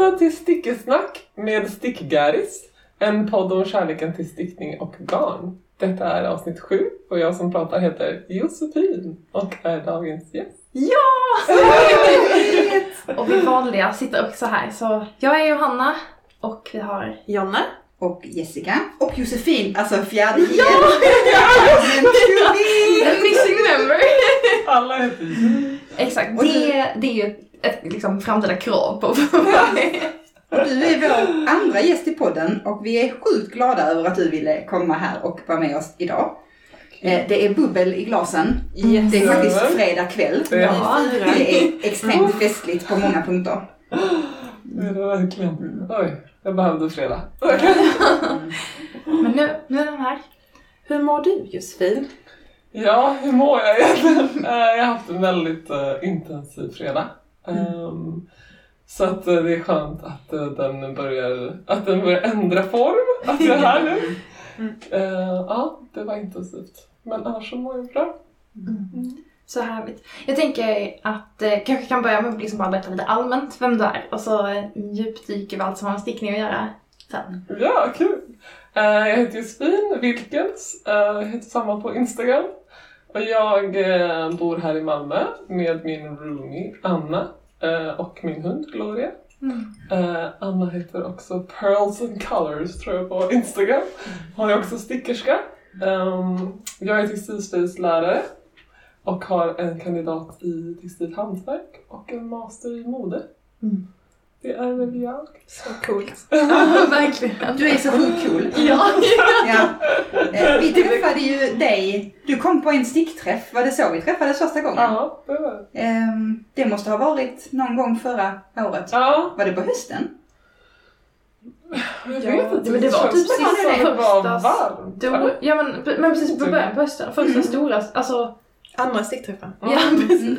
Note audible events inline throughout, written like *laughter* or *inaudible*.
Välkomna till Stickesnack med Stickgaris. En podd om kärleken till stickning och garn. Detta är avsnitt sju och jag som pratar heter Josefin och är dagens gäst. Ja! och vi vanliga sitter också här. Så jag är Johanna och vi har Jonna. och Jessica och Josefin, alltså fjärde ja! *laughs* the missing member. Alla heter. Exakt, det, det är ju ett liksom, framtida krav på *laughs* Och du är vår andra gäst i podden och vi är sjukt glada över att du ville komma här och vara med oss idag. Eh, Det är bubbel i glasen. Yes. Det är faktiskt fredag kväll. Det är, Ja. Det är extremt festligt på många punkter. det är verkligen. Oj, jag behövde fredag. Men nu, nu är den här. Hur mår du Josefin? Ja, hur mår jag egentligen? *laughs* Eh, Jag har haft en väldigt eh, intensiv fredag. Ehm, så att eh, det är skönt att eh, den börjar, att den börjar ändra form, att jag är här nu. Mm. Eh, ja, det var intensivt. Men annars så mår jag bra. Så härligt. Jag tänker att eh, kanske kan börja med att liksom bara berätta lite allmänt vem du är och så eh, djupdyker vi allt som har med stickning att göra sen. Ja, kul! Eh, jag heter Josefin Wilkens, uh, jag heter samma på Instagram. Och jag eh, bor här i Malmö med min roomie Anna eh, och min hund Gloria. Mm. Eh, Anna heter också Pearls and Colors tror jag på Instagram. Hon är också stickerska. Um, jag är textilslöjdslärare och har en kandidat i textilt hantverk och en master i mode. Mm. Det är väl jag. Så coolt. *laughs* Ja, verkligen. Du är så sjukt cool. *laughs* Ja. Ja. Eh, Vi träffade ju dig, du kom på en stickträff, var det så vi träffades första gången? Ja, det var det. Ehm, Det måste ha varit någon gång förra året. Ja, Var det på hösten? jag Ja, vet inte. men det var typ sista det var varmt. Då, ja men, men precis på början på hösten. Första Mm. stora, alltså. Andra stickträffen. Mm. Ja precis.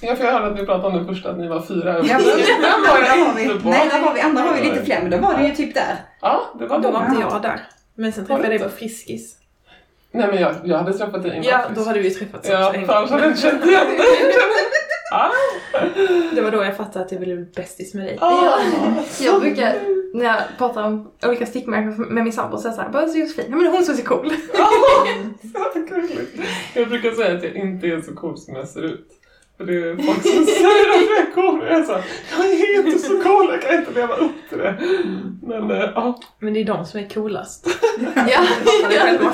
Ja, *laughs* för jag hörde att vi pratade om det första, att ni var fyra. Ja, men, *laughs* där har vi. Nej, där har vi. Andra har vi lite fler, men då var det ju typ där. Ja, det var Då det. var inte jag där. Men sen träffade jag dig på Friskis. Nej, men jag, jag hade träffat dig innan. Ja, faktiskt. då hade vi träffats Ja, också en för annars hade jag gång. inte känt igen dig. *laughs* Ah, Det var då jag fattade att jag ville bli bästis med dig. ah, Ja. Jag brukar, när jag pratar om olika stickmärken med min sambo, så är jag såhär, bara så Josefin, nej men hon som är så cool. Så gulligt. Jag brukar säga att jag inte är så cool som jag ser ut. För det är folk som säger att jag är cool och jag är så här, jag är inte så cool, jag kan inte leva upp till det. Men eh, ja, Men det är de som är coolast. *laughs* ja. Själva.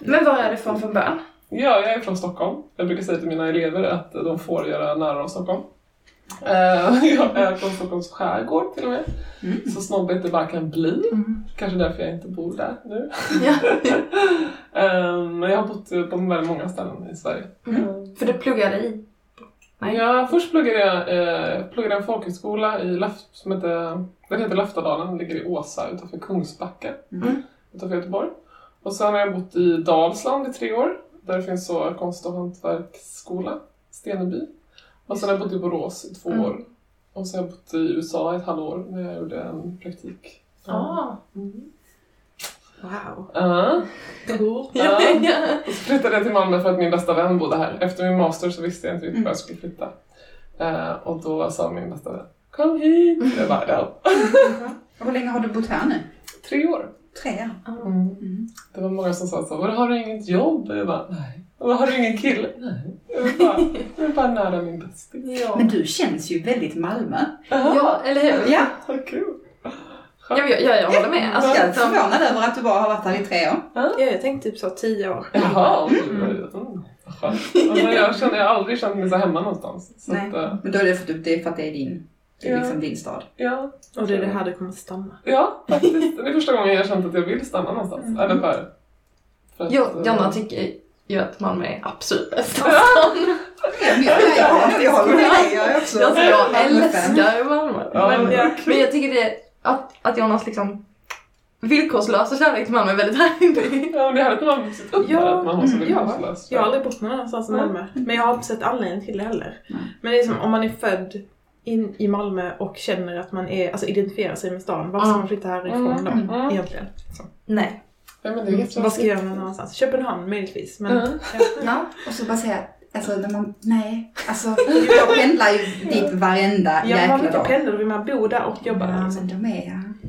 Men var är du från från början? Ja, jag är från Stockholm. Jag brukar säga till mina elever att de får göra nära av Stockholm. Eh, *laughs* jag är från Stockholms skärgård till och med. Mm. Så snobbigt det bara kan bli. Mm. Kanske därför jag inte bor där nu. Ja. *laughs* Eh, Men jag har bott på väldigt många ställen i Sverige. Mm. Eh, För du pluggade i? Nej. Ja, först pluggade jag eh, pluggade en folkhögskola i Löf, som heter, den heter Löftadalen, den ligger i Åsa utanför Kungsbacka Mm. utanför Göteborg. Och sen har jag bott i Dalsland i tre år, där det finns så konst och hantverksskola, Steneby. Och sen har jag bott i Borås i två Mm. år. Och sen har jag bott i USA i ett halvår när jag gjorde en praktik. Ah. Mm. Wow. Ja. Cool. *laughs* Ja. Och så flyttade jag till Malmö för att min bästa vän bodde här. Efter min master så visste jag inte riktigt var jag skulle flytta. Eh, och då sa min bästa vän Kom hit! Jag bara ja. Och *laughs* Hur länge har du bott här nu? Tre år. Tre. Mm. Mm. Det var många som sa så, "Vadå, har du inget jobb? Jag bara, nej. "Och Har du ingen kille? Nej. Jag vill bara, jag vill bara nära min bästis. Ja. Men du känns ju väldigt Malmö. ja, eller hur? Ja, Vad kul. Ja, jag, jag, jag håller med. Alltså, jag är liksom- förvånad över att du bara har varit här i tre år. Ja, jag tänkte typ så tio år. Jaha. Mm. Ja, men jag, känner, jag har aldrig känt mig så hemma någonstans. Så Nej. att, eh, Men då är det för, det är för att det är din, det är Ja. liksom din stad. ja. Och det är det här du kommer stanna. Ja, faktiskt. Det är första gången jag har känt att jag vill stanna någonstans. Mm. Eller för, för att, Jo, eh, Jonna tycker ju att Malmö är absolut bäst. Ja, men jag, jag, jag håller med jag är också Alltså, jag älskar Malmö. Ja, men, men ja, men jag tycker det, att, att Jonas liksom villkorslösa kärlek till Malmö är väldigt härlig. Ja, det är härligt när man vuxit upp Ja, att man har så mm, villkorslös. Jag har aldrig bott någon annanstans än. Malmö. Men jag har inte sett anledning till det heller. Nej. Men det är som om man är född in i Malmö och känner att man är, alltså identifierar sig med stan. Varför ska Mm. man flytta härifrån då? Mm. Mm. Egentligen. Så. Nej. Ja, men det är Vad jättebra. ska jag göra någon annanstans? Köpenhamn möjligtvis. Men Mm. ja. Ja, och så bara säga alltså när man, nej. Alltså *laughs* jag pendlar ju dit varenda Ja, man jäkla vill inte dag. pendla, då vill man bo där och jobba där. Ja, Liksom. men de är,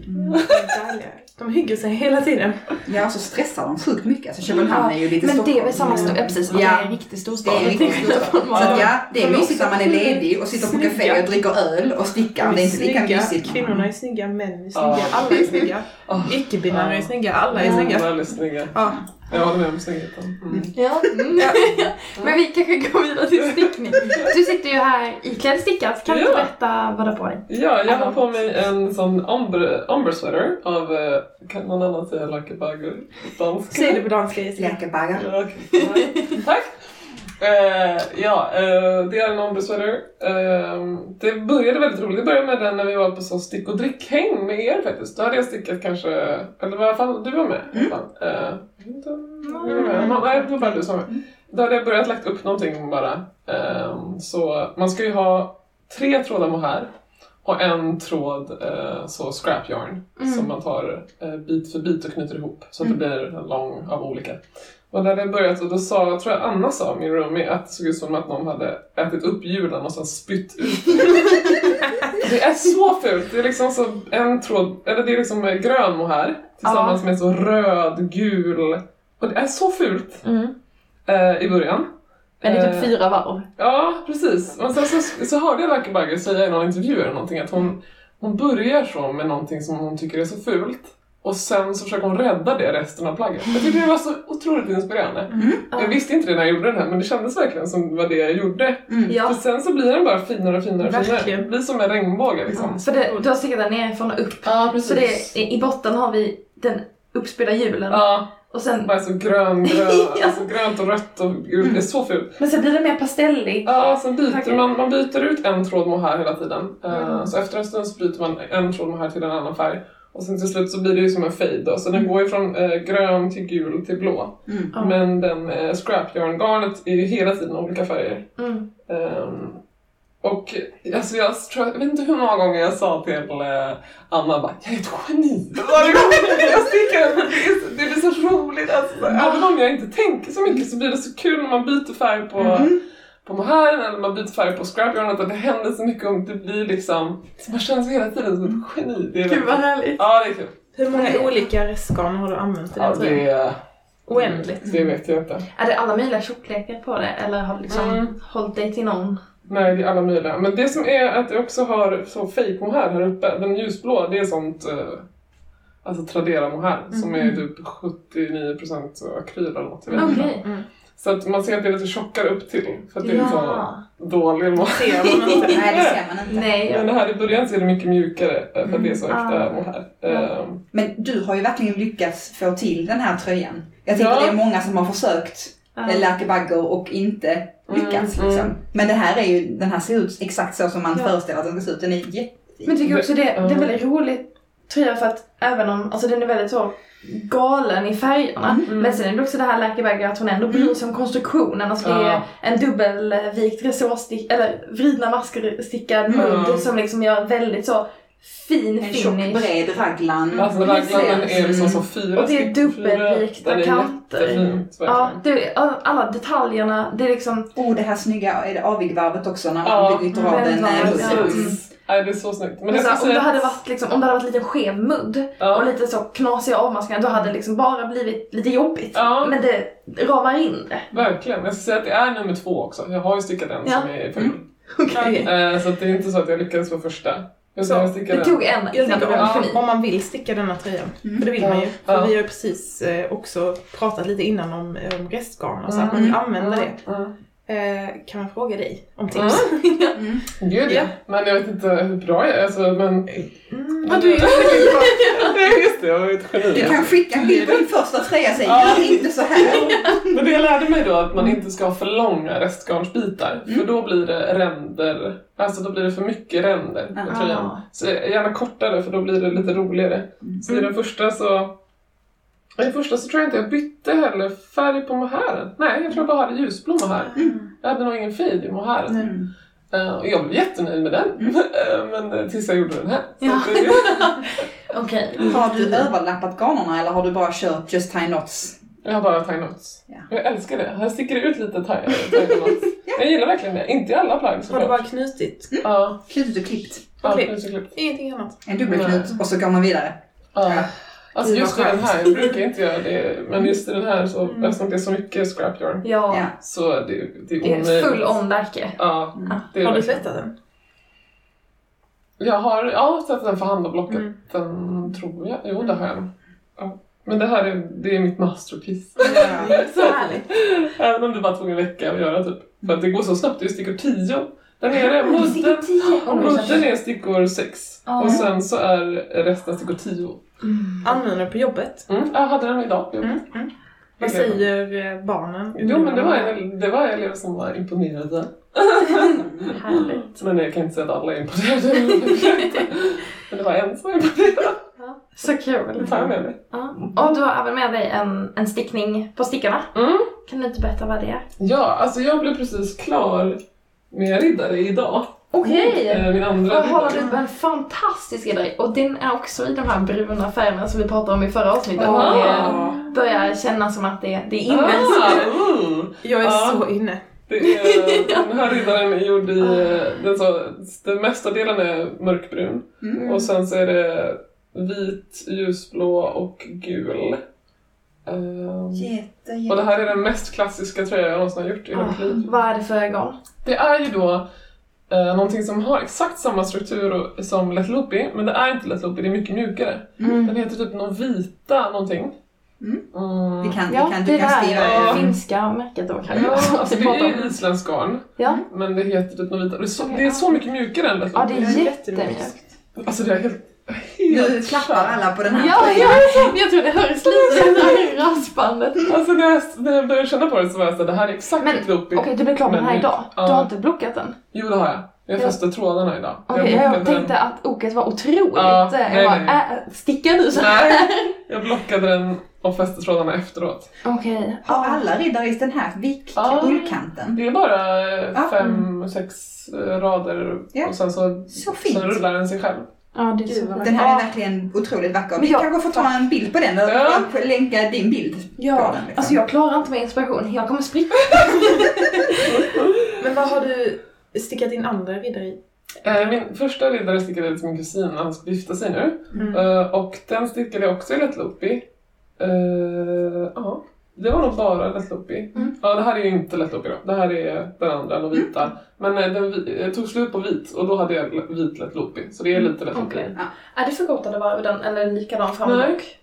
mm. Det är. De hygger sig hela tiden. ja, och så stressar de sjukt mycket. Alltså Köpenhamn är ju lite Men det är Stockholm. väl samma stad, ja precis, som Ja. det är en riktig storstad. Det är en riktig storstad. *laughs* Så att ja, det är mysigt när man är ledig och sitter på café och dricker öl och stickar. Det är inte lika Snygga. mysigt. man- Kvinnorna är snygga, män är snygga, Ja. alla är snygga. *laughs* Ah. Icke-binära är snygga, alla är Ja, snygga. Väldigt snygga. Ja. Jag håller med om snyggheten. Mm. Ja. *laughs* Men vi kanske går vidare till stickning. Du sitter ju här iklädd stickat. Kan du Ja. berätta vad du har på dig? Ja, jag har på mig en sån ombre, ombre sweater av, eh, kan någon annan säga Lackebagger? Dansk? Säg det på danska Jessica. Okej. Tack! Eh, ja, eh, det är en ombre sweater. Eh, det började väldigt roligt. Det började med den när vi var på så stick och drickhäng med er faktiskt. Då hade jag stickat kanske, eller i alla fall du var med. alla fall. Eh, inte var med. Nå- Nej, det var bara du som var med. Då hade jag börjat lagt upp någonting bara. Eh, så man ska ju ha tre trådar mohair och en tråd eh, så scrap yarn Mm. som man tar bit för bit och knyter ihop så att det blir en lång av olika. Och hade jag börjat och då sa, jag tror jag Anna sa, min roomie, att det såg ut som att någon hade ätit upp hjulen och sen spytt ut. *laughs* det är så fult! Det är liksom så en tråd, eller det är liksom eh, grön mohair tillsammans med så röd, gul. Och det är så fult eh, i början. Men det är Eh, typ fyra varv. Ja, precis. Men sen så, så hörde jag Lucky Bagger säga i någon intervju eller någonting att hon, hon börjar så med någonting som hon tycker är så fult och sen så försöker hon rädda det resten av plagget. Jag tyckte det var så otroligt inspirerande. Jag visste inte det när jag gjorde den här men det kändes verkligen som det var det jag gjorde. För Ja. sen så blir den bara finare och finare och finare. Verkligen. Det blir som en regnbåge liksom. För det, du har stickat den nerifrån och upp. Ja, Så det, i botten har vi den uppspelda hjulen. Ja, Och sen, bara så grön, grön, *laughs* Ja. alltså grönt och rött och gult. Det är så fult. men sen blir det mer pastellig. Ja, sen byter man, man byter ut en tråd mohair hela tiden. Eh, Mm. Så efter en stund så byter man en tråd mohair till en annan färg. Och sen till slut så blir det ju som en fade då. Så den går ju från eh, grön till gul till blå. Mm. Men den eh, scrap yarn garnet är ju hela tiden olika färger. Mm. Ehm, och alltså jag, tror, jag vet inte hur många gånger jag sa till eh, Anna bara jag är ett geni. Varje gång jag stickar det, är så- det blir så roligt. Alltså, även om jag inte tänker så mycket så blir det så kul när man byter färg på, Mm. På mohairen eller man byter färg på scrapyarnet och det händer så mycket och det blir liksom, så man känner sig hela tiden som ett geni. Det är Gud vad härligt. Ja, det är kul. Hur många olika restgarn har du använt i Ja, den tröjan? det, Oändligt. det vet jag inte. Är det alla möjliga tjocklekar på det? Eller har du liksom Mm. hållit dig till någon? Nej, det är alla möjliga. Men det som är att jag också har så fake mohair här uppe, den ljusblå, det är sånt eh, alltså Tradera mohair som är typ 79% akryl eller något. Jag vet inte. Okej. Så att man ser att det är lite tjockare upp till för att det är så Ja. dålig mohair. Ser man inte. Nej, det ser man inte. *laughs* Nej. Men det här i början så är det mycket mjukare eh, för att det är så Mm. äkta Ah. mohair. Ja. Ehm, Men du har ju verkligen lyckats få till den här tröjan. Jag tänker Ja. det är många som har försökt Ja. ja. läkebagger och inte lyckats. Mm, liksom. mm. Men det här är ju, den här ser ut exakt så som man Ja. föreställer att den ska se ut. Den är jättefin. Men jag tycker också det, det är Mm. väldigt rolig tröja för att även om, alltså den är väldigt så galen i färgerna. Mm. Men sen är det också det här läkebagger att hon ändå bryr sig om konstruktionen. Alltså det är Ja. en dubbelvikt resårstick, eller vridna maskerstickad Mm. mudd som liksom gör väldigt så fin En tjock finish. bred raglan. Alltså Precis. raglan är liksom så fyra Och det är dubbelvikta kanter. Ja, det, alla detaljerna, det är liksom... Och det här snygga, är det avigvarvet också när man Ja, byter av den? Nej, det är så snyggt. Men Men så, här, om, det hade varit liksom, om det hade varit lite skev mudd Ja. och lite så knasiga avmaskningar, då hade det liksom bara blivit lite jobbigt. Ja. Men det ramar in det. Verkligen. Jag ska säga att det är nummer två också. Jag har ju stickat en Ja. som är ful. Mm. *laughs* Okej. Eh, så att det är inte så att jag lyckades på första. Jag ska Så, sticka Det den. tog en Jag innan du om, man vill sticka denna tröjan, för det vill man ju. För Ja. vi har ju precis eh, också pratat lite innan om, om restgarn och så att Mm. man vill använda det. Mm. Eh, kan man fråga dig om tips? *laughs* Mm. Gud ja. Men jag vet inte hur bra jag är. Alltså, men... Mm. Ja, du är ju just det. Jag var ett geni. Du kan skicka en bild på din första tröja och säga Ja. gör inte så här. Men det jag lärde mig då att man inte ska ha för långa restgarnsbitar. För då blir det ränder. Alltså då blir det för mycket ränder på Ah. tröjan. Så gärna kortare för då blir det lite roligare. Så i den första så... I första så tror jag inte jag bytte heller färg på mohairen. Nej, jag tror jag bara hade ljusblå mohair. Jag hade nog ingen fade i mohairen. Mm. Eh, och jag blev jättenöjd med den. *laughs* Eh, men eh, tills jag gjorde den här. Ja. *laughs* Okej. Har du överlappat garnerna eller har du bara kört Just Tie Knots Jag har bara tie knots. Ja. Jag älskar det. Här sticker det ut lite tie, tie knots. *laughs* Jag gillar verkligen det. Inte i alla plagg Har du såklart. bara knutit? Ja, Knutit och klippt. ja, klippt och klippt. Ingenting annat. En dubbelknut och så går man vidare. Ja. Ja. Alltså Gud, just i den här, jag brukar inte göra det, men just i den här så, Mm. eftersom det är så mycket scrap yarn, Ja, Ja. så det, det är det är omöjligt. full on Därke. Ja, Mm. det är Har du tvättat den? Jag har, ja, tvättat den för hand och blockat Mm. den, tror jag. Jo, det har jag. Ja. Men det här är, det är mitt masterpiece. *laughs* Så härligt. Även om det bara tog en vecka att göra typ. För att det går så snabbt, det är stickor 10. Där nere, mudden, mudden är stickor 6. Ja. Och sen så är resten stickor 10. Använder på jobbet? Mm, jag hade den idag. Mm. Mm. Vad säger eh, barnen? Jo men det var, en, det var elever som var imponerade. *laughs* Härligt. Men jag kan inte säga att alla är imponerade. men det var en som var imponerad. Så kul. Det tar jag med mig. Ja. Och du har även med dig en, en stickning på stickarna. Mm. Kan du inte berätta vad det är? Ja, alltså jag blev precis klar med riddare idag. Okej! Eh, Min andra Jag har du en fantastisk idé och den är också i de här bruna färgerna som vi pratade om i förra avsnittet. Ah. Det börjar kännas som att det, det är inne. Ah, uh. Jag är Ja. så inne. Det är, *laughs* den här riddaren är gjord i, den, så, den mesta delen är mörkbrun Mm. och sen så är det vit, ljusblå och gul. Ehm, Jätte, och det jätte. här är den mest klassiska tröja jag någonsin har gjort i hela Ah, mitt liv. vad är det för ögon? Det är ju då eh, någonting som har exakt samma struktur och- som Let Loopy, men det är inte Let Loopy, det är mycket mjukare. Den heter typ någon vita någonting. Mm. Mm. Vi kan, Ja, vi kan, det du kan skriva Ja. finska märket då kanske. Ja, alltså det pratar är om. isländsk garn, Ja, men det heter typ något vita. Det är så, det är så mycket mjukare än Let ja det Loopy. är är jättemjukt. Alltså det är helt... Nu klappar alla på den här Ja, ja, jag tror det hörs *laughs* lite det här raspandet. Alltså när jag, när jag började känna på det så var jag såhär, det här är exakt Men, Loopy. Okej, du blev klar med den här idag. Du ja. har inte blockat den? Jo det har jag. Jag Ja. fäste trådarna idag. Okej, jag, blockade tänkte att oket var otroligt. Ja, eh, nej, jag bara, nej. Äh, sticka nu så Nej, jag blockade den och fäste trådarna efteråt. Okej. Har alla riddare i den här vik Ja. ullkanten? Det är bara Ja. fem, sex eh, rader Ja. och sen så, Så sen rullar den sig själv. Ja, det är Gud, så. Den här är verkligen otroligt vacker. Men Vi jag- kanske får ta en bild på den eller Ja. länka din bild på Ja, den. Liksom. alltså jag klarar inte med inspiration. Jag kommer spricka. *laughs* Men vad har du stickat din andra riddare i? Eh, Min första riddare stickade jag till min kusin när han skulle gifta sig nu. Mm. Eh, Och den stickade jag också i Let Loopy. Ja, det var nog bara Let Loopy. Mm. Ja, det här är ju inte Let Loopy då. Det här är den andra, den vita. Men eh, den jag tog slut på vit och då hade jag vit Let Loopy. Så det är lite Let Loopy. Okej. Är det förkortade varv den eller likadan fram och bak?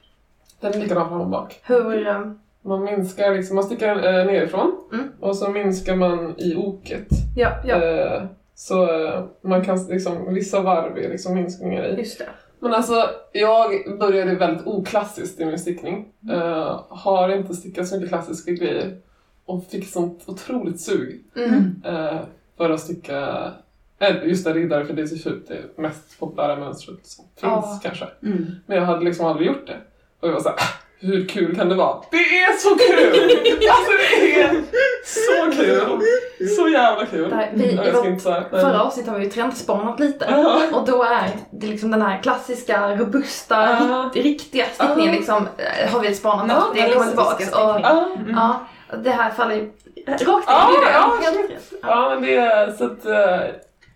Den är likadan fram och bak. Hur... eh, Man minskar liksom, man stickar eh, nerifrån Mm. och så minskar man i oket. Ja, ja, Eh, så eh, man kan liksom, vissa varv är liksom minskningar i. just det. Men alltså, jag började väldigt oklassiskt i min stickning. Eh, har inte stickat så mycket klassiska grejer. Och fick sånt otroligt sug Mm. eh, för att sticka eh, just en riddare för det är så typ det mest populära mönstret som finns Ja. kanske. Mm. Men jag hade liksom aldrig gjort det. Och jag var såhär, "Ah, hur kul kan det vara? Det är så kul! alltså det är så kul! Så jävla kul! Där, vi, jag ska inte säga, men- förra avsnittet har vi ju trendspanat lite. Ja. Och då är det liksom den här klassiska, robusta, Ja. rikt- riktiga stickningen Ja. liksom, eh, har vi spanat efter. Det kommer tillbaks. Och, stickning. Ja. ja, det här faller ju rakt in i det. ja. Ja. Det är så att... eh,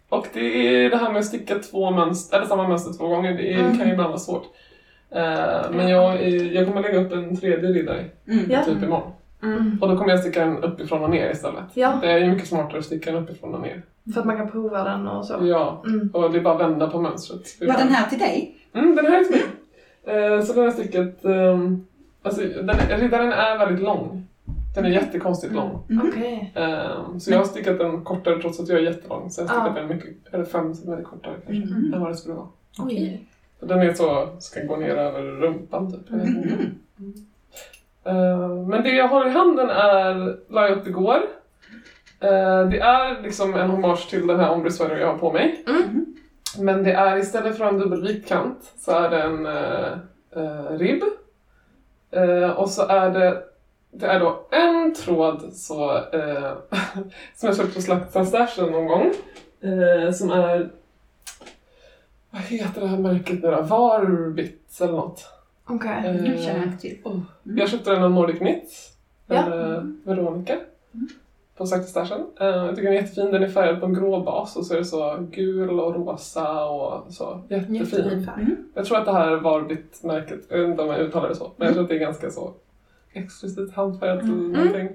Och det är det här med att sticka två mönster, eller samma mönster två gånger, det är, Mm. kan ju ibland vara svårt. Eh, Men jag, jag kommer lägga upp en tredje riddare Mm. Typ imorgon. Mm. Och då kommer jag sticka den uppifrån och ner istället. Ja, Det är ju mycket smartare att sticka den uppifrån och ner. för att man kan prova den och så. Ja, Mm. och det är bara att vända på mönstret. Var den här till dig? Mm, den här är till mig. Eh, Så den har stickat... ehm, Alltså, den, riddaren är väldigt lång. Den är jättekonstigt lång. Mm. Okej. Ehm, Så jag har stickat den kortare trots att jag är jättelång. Så jag har stickat Ja. den mycket, eller fem centimeter kortare kanske. Mm. Än vad det skulle vara. Oj. Den är så, ska gå ner över rumpan typ. Mm. Ehm, Men det jag har i handen är, la jag upp igår. Ehm, Det är liksom en hommage till den här ombre sweater jag har på mig. Mm. Men det är istället för en dubbelvit kant så är det en eh, eh, ribb. Eh, och så är det, det är då en tråd så, eh, *laughs* som jag köpte på Slakta Stashen någon gång. Eh, som är, vad heter det här märket nu då? Varbits eller något. Okej. Eh, Mm, känner jag till. oh. Jag köpte den av Nordic Knits. Ja. Eh, Veronica. På Sakta Stashen. Eh, jag tycker den är jättefin. Den är färgad på en grå bas och så är det så gul och rosa och så. Jättefin. Jättefin färg. Jag tror att det här är Varbit-märket. Jag vet inte om jag uttalar det så. Men jag tror att det är ganska så exklusivt handfärgat eller någonting.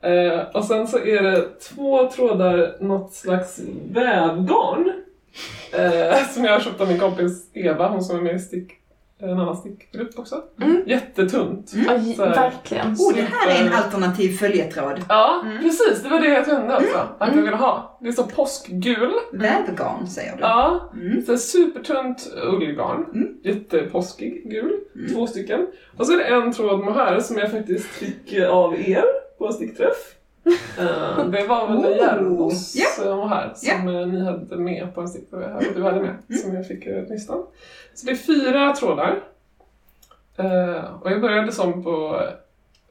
Eh, och sen så är det två trådar, något slags vävgarn. Eh, *laughs* som jag har köpt av min kompis Eva, hon som är med i stick, en annan stickgrupp också. Mm. Jättetunt. Ja, Så här. verkligen. Oh, det här är en alternativ följetråd. Ja, precis. Det var det jag kände också att Mm. jag ville ha. Det är så påskgul. Vävgarn säger du. Ja, Mm. så här supertunt ullgarn. Mm. Jättepåskig gul. Två stycken. Och så är det en tråd mohair som jag faktiskt fick av er på en stickträff. Eh, *laughs* det var väl Oh. Järvos Ja. uh, mohair som eh, ni hade med på en stickträff. Och du hade med. Som jag fick uh, nyss av. Så det är fyra trådar. Eh, och jag började som på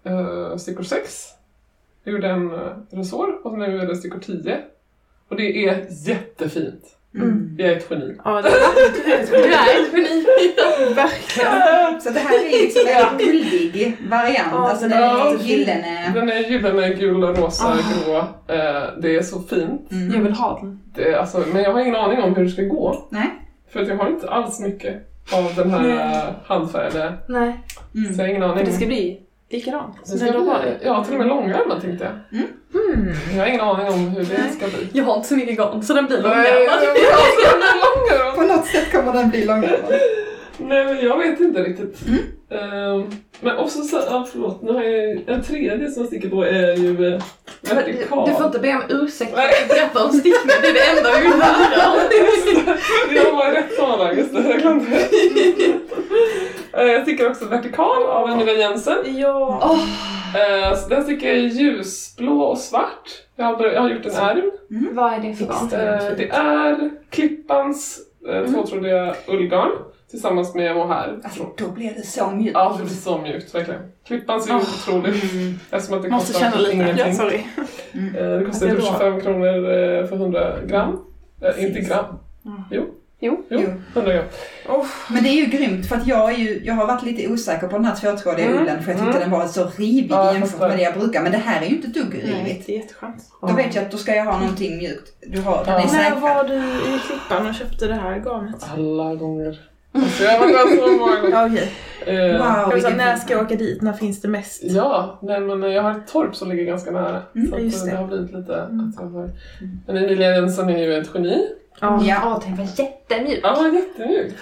uh, stickor 6. Jag gjorde en resår och nu är det stickor 10. Och det är jättefint. Mm. Jag är ett geni. Ja, det är Du är ett geni. verkligen. *laughs* Så det här är liksom en guldig variant. Ja, alltså den är är jättefin. gyllene. Den är gyllene, gul, rosa, Ah. grå. Eh, det är så fint. Mm. Jag vill ha den. Det är, alltså, men jag har ingen aning om hur det ska gå. Nej. För att jag har inte alls mycket av den här handfärgade. Nej. Mm. Så jag har ingen aning. Men det ska bli likadant. Det som ska den har. ja, till och med långärmad tänkte jag. Mm. Jag har ingen aning om hur det ska bli. Jag har inte så mycket garn så den blir långärmad. På något sätt kommer den bli långärmad. Nej, men jag vet inte riktigt. Mm. Ehm, men också så, ja, förlåt, nu har jag en tredje som jag sticker på är ju eh, Du, vertikal. du får inte be om ursäkt för att du berättar om stickning. Det är det enda vi vill höra. *laughs* Jag var i rätt sammanhang, just det. Jag glömde *laughs* Jag stickar också vertikal av Emilia Jensen. Ja. Eh, så Den stickar jag ljusblå och svart. Jag har, jag har gjort en ärm. Vad är det för garn? Eh, Det är Klippans eh, tvåtrådiga ullgarn tillsammans med mohair. Alltså då blir det så mjukt. Ja, det blir så mjukt, verkligen. Klippans är ju otroligt. Eftersom att det Måste kostar känna lite. ingenting. Ja, sorry. Eh, Det kostar typ då- 25 kronor eh, för 100 gram. Eh, Inte gram. Mm. Jo. Jo. Jo, Jo. 100 gram. Men det är ju grymt för att jag, är ju, jag har varit lite osäker på den här tvåtrådiga Mm. ullen för jag tyckte Mm. den var så rivig Ja, jag jämfört med det jag brukar. Men det här är ju inte ett dugg Nej, rivigt. det är jätteskönt. Då vet jag att då ska jag ha någonting mjukt. Du har, den Ja. är När var du i Klippan och köpte det här garnet? Alla gånger. Alltså jag har varit där så många gånger. Ja, *laughs* okej. Eh, Wow, Jag vilken när ska jag åka dit? När finns det mest? Ja, nej men jag har ett torp som ligger ganska nära. Mm, så just det. det. har blivit lite Mm. att jag har... Men Emilia Jensen är ju ett geni. Ja. Ja. Åh, den var jättemjuk. Ja, jättemjuk.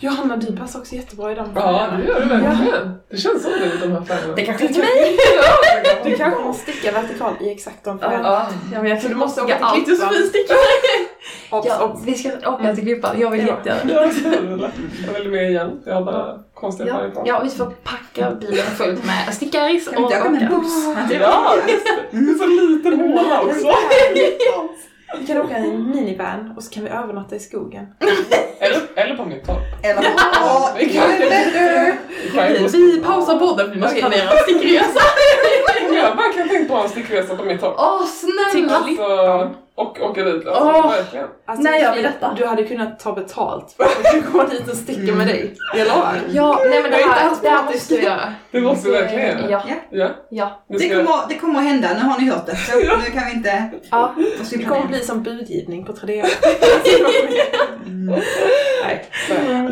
Johanna, du passar också jättebra i de Ja, färgerna. det gör du verkligen. Det känns som det i de här färgerna. Det kanske Till mig? Ja, Du kanske måste sticka vertikal i exakt de färgerna. Ja. Ja, men jag Så kan du måste åka till allt, och? Sofie sticka. Obs, Ja, obs. vi ska åka till Klippan. Jag vill Ja. jättegärna. *laughs* Ja. Jag vill med igen. Jag har bara konstiga Ja, färger ja, vi får packa bilen fullt med stickaris Kan vi och inte åka med buss? Ja, just det. *laughs* Det är så liten håla också. *laughs* Vi kan åka i en minivan och så kan vi övernatta i skogen. Eller, eller på mitt torp. Eller even better! Vi kan Vi pausar podden för vi måste planera en stickresa. Jag bara kan tänka på en stickresa på mitt torp. Åh, snälla! Alltså, och åka dit. Alltså, Åh. Verkligen. Alltså, När gör vi detta? Du hade kunnat ta betalt för att komma dit och sticka med dig. Jag lovar. Ja, nej men det här, det här måste vi göra. Det måste vi verkligen göra. Ja, Ja. ja. Det kommer, det kommer att hända, nu har ni hört det. Så nu kan vi inte ja. Det kommer bli som budgivning på Tradera. *laughs* Mm. Nej.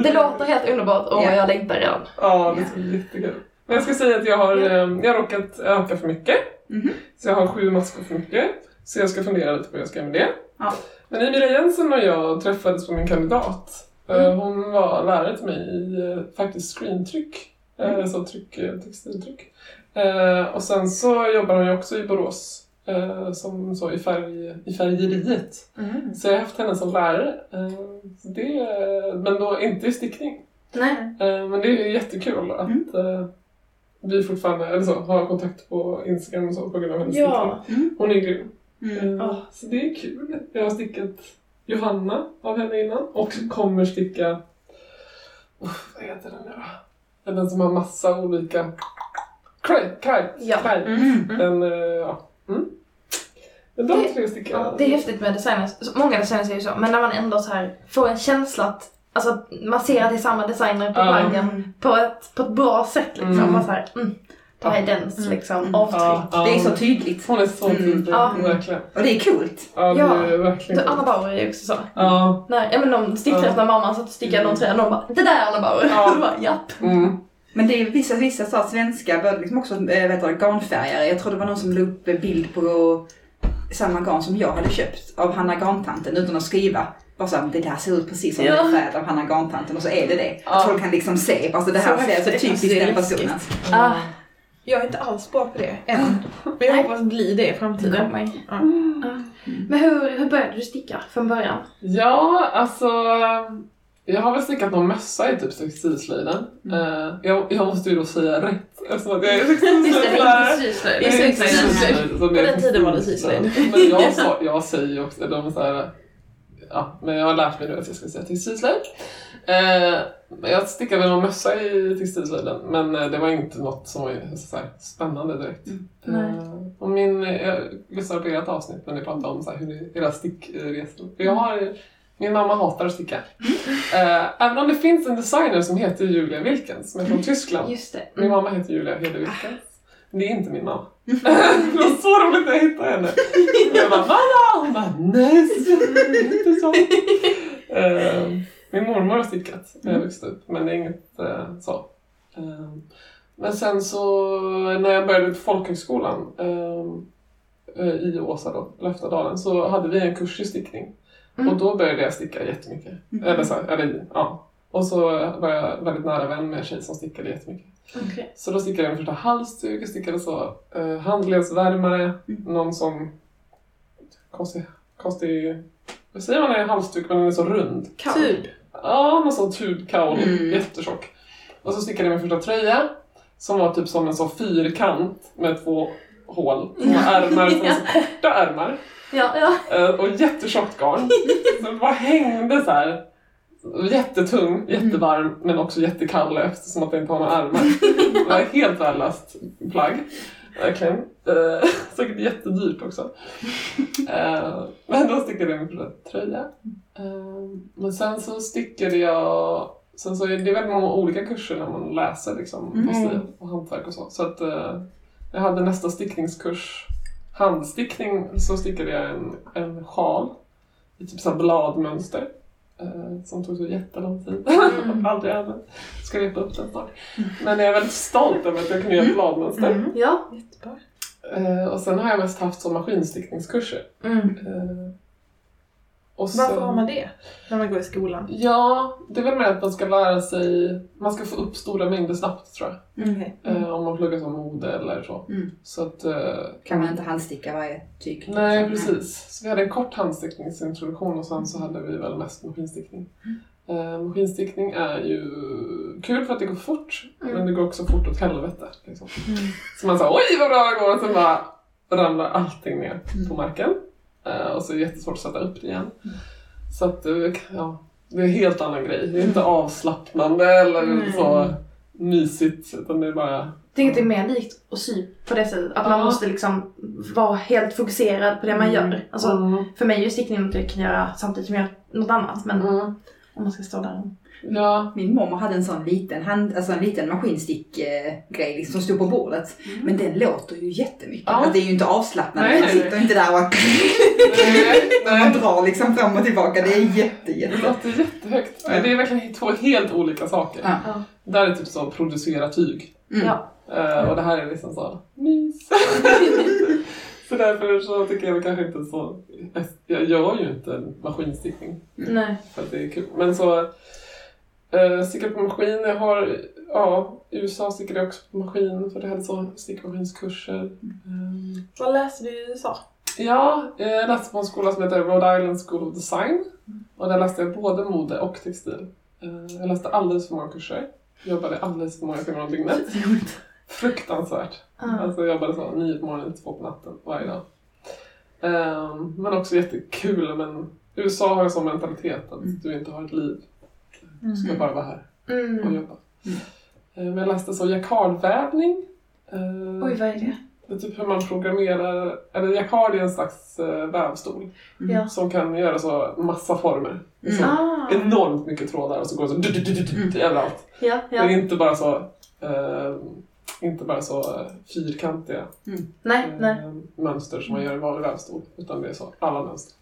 Det låter helt underbart och Ja. jag längtar redan. Ja, det ska bli jättekul. Jag ska säga att jag har, eh, jag har råkat öka för mycket. Mhm. Så jag har sju maskor för mycket. Så jag ska fundera lite på hur jag ska göra med det. Ja. Men Emilia Jensen och jag träffades på min kandidat. Eh, Hon var lärare till mig i eh, faktiskt screentryck. Eh, Så tryck, textiltryck. Och sen så jobbar hon ju också i Borås. Som så i, färg, i färgeriet. Mm. Så jag har haft henne som lärare. Det, men då inte i stickning. Nej. Men det är jättekul att Mm. Vi fortfarande eller så, har kontakt på Instagram och så på grund av hennes Ja. stickning. Hon är grym. Mm. Eh, Så det är kul. Jag har stickat Johanna av henne innan och kommer sticka... Oh, vad heter den nu då? Den som har massa olika... Kite! Kite! Ja. Kite. Mm. Den, eh, ja. Mm. Men de Det- tre stickar Ja, det är häftigt med designers. Många designers är ju så, men när man ändå så här får en känsla att alltså man ser att det är samma designer på plaggen på ett, på ett bra sätt liksom. Mm. Bara så här, mm, det här är dens Mm. liksom Mm. avtryck. Det är så tydligt. Hon är så Mm. tydlig, Ja. verkligen. Och det är coolt. Ja, Ja. är verkligen Anna Bauer är ju också så. Ja. När, ja, men de stickade när mamma satt och stickade någon tröja och de bara Det där är Anna Bauer! Ja. *laughs* Bara japp. Mm. Men det är vissa, vissa så här svenska började liksom också äh, vet du, garnfärgare. Jag tror det var någon som la upp bild på samma garn som jag hade köpt av Hanna Garntanten utan att skriva. Bara så här, det där ser ut precis som Ja. färgat av Hanna Garntanten och så är det det. Ja. Att folk kan liksom se, alltså det här Så ser så typiskt är den personen. Ah, Jag är inte alls bra på det än. Men jag hoppas bli det i framtiden. Ja. Ah. Men hur, hur började du sticka från början? Ja, alltså... Jag har väl stickat någon mössa i typ textilslöjden. Eh, jag, jag måste ju då säga rätt eftersom att jag är Just det, det är textilslöjdlärare. inte syslöjd. Det Det är inte syslöjd. På den tiden var det syslöjd. Men jag, *laughs* jag säger ju också, de är så här, ja, men jag har lärt mig nu att jag ska säga textilslöjd. Eh, jag stickade väl någon mössa i textilslöjden, men eh, det var inte något som var så spännande direkt. Nej. Eh, och min, jag lyssnade på ert avsnitt när ni pratade om så här, hur era stickresor. För jag har, min mamma hatar att sticka. Eh, även om det finns en designer som heter Julia Wilkens, som är från Tyskland. Just det. Min mamma heter Julia Hede Wilkens. Det är inte min mamma. *laughs* det var så roligt när jag hittade henne. Jag bara mamma! Hon bara nej, det är inte så. Eh, min mormor har stickat när jag växte upp men det är inget eh, så. Eh, men sen så när jag började på folkhögskolan eh, eh, i Åsa då, Löftadalen, så hade vi en kurs i stickning. Mm. Och då började jag sticka jättemycket. Eller så, eller, ja. Och så var jag väldigt nära vän med en tjej som stickade jättemycket. Okej. Så då stickade jag min första halsduk, jag stickade så eh, handledsvärmare, någon sån konstig, konstig, vad säger man när det är halsduk men den är så rund? Typ. Ja, någon sån tubkaul, Mm. jättetjock. Och så stickade jag min första tröja som var typ som en sån fyrkant med två hål, två *laughs* ärmar, som var så korta ärmar. Ja, ja. Eh, och jättetjockt garn. *laughs* Så det bara hängde så här. Jättetung, jättevarm men också jättekall eftersom att det inte har några ärmar. Det var ett helt värdelöst plagg. Verkligen. Eh, *laughs* säkert jättedyrt också. Eh, men då stickade jag min första tröja. Eh, men sen så stickade jag Sen så är det väldigt många olika kurser när man läser liksom, Mm. på stil och hantverk och så. Så att eh, jag hade nästa stickningskurs handstickning så stickade jag en, en sjal i typ så bladmönster. Eh, som tog så jättelång tid. Mm. *laughs* Aldrig använt. Ska repa upp den snart. Men jag är väldigt stolt över att jag kunde göra ett bladmönster. Mm. Ja. Jättebra. Eh, och sen har jag mest haft så maskinstickningskurser. Mm. Och Varför sen- har man det? När man går i skolan? Ja, det är väl mer att man ska lära sig, man ska få upp stora mängder snabbt tror jag. Okej. Eh, om man pluggar som mode eller så. Mm. Så att, eh, Kan man inte handsticka varje tyg? Nej, liksom? precis. Så vi hade en kort handstickningsintroduktion och sen så hade vi väl mest maskinstickning. Eh, maskinstickning är ju kul för att det går fort, Mm. men det går också fort åt helvete. Liksom. Mm. Så man säger oj vad bra det går och sen bara ramlar allting ner Mm. på marken. Eh, och så är det jättesvårt att sätta upp det igen. Så att, eh, ja, det är en helt annan grej. Det är inte avslappnande eller Mm. så mysigt utan det är bara Jag att det är mer likt att sy på det sättet. Att man Ja. måste liksom vara helt fokuserad på det man Mm. gör. Alltså, Mm. För mig är stickning något jag kan göra samtidigt som jag gör något annat. Men Mm. Om man ska stå där. Ja, Min mormor hade en sån liten, hand, alltså en liten maskinstick-grej liksom, som stod på bordet. Men den låter ju jättemycket. Ja. Alltså, det är ju inte avslappnande. Nej, Man nej, sitter inte där och nej, man nej. drar liksom fram och tillbaka. Det är jätte, Det jätte. låter jättehögt. Det är verkligen två helt olika saker. Ja. Ja. Där är typ så producera tyg. Mm. Ja. Eh, och det här är liksom så mys. *laughs* så därför så tycker jag kanske inte så... Jag gör ju inte en maskinstickning Nej. för att det är kul. Men så... Uh, stickade på maskin. Jag har... Ja, i USA stickade jag också på maskin för det hade så stickmaskinskurser. Mm. Vad läste du i USA? Ja, eh, jag läste på en skola som heter Rhode Island School of Design. Och där läste jag både mode och textil. Eh, Jag läste alldeles för många kurser. Jobbade alldeles för många timmar om dygnet. Fruktansvärt. Ja. Alltså jag jobbade så nio på morgonen till två på natten varje dag. Ehm, men också jättekul. Men USA har ju sån mentalitet att Mm. du inte har ett liv. Du ska bara vara här och Mm. jobba. Eh, Men jag läste så jacquardvävning. Eh, Oj, vad är det? det är typ hur man programmerar, eller jacquard är en slags eh, vävstol Ja. som kan göra så massa former. Mm. Så Ah. Enormt mycket trådar och så går det så du, du, du, du, du, du, överallt. Ja, Det är ja. inte bara så, eh, inte bara så eh, fyrkantiga Nej, eh, nej. mönster som man gör i vanlig vävstol, utan det är så alla mönster.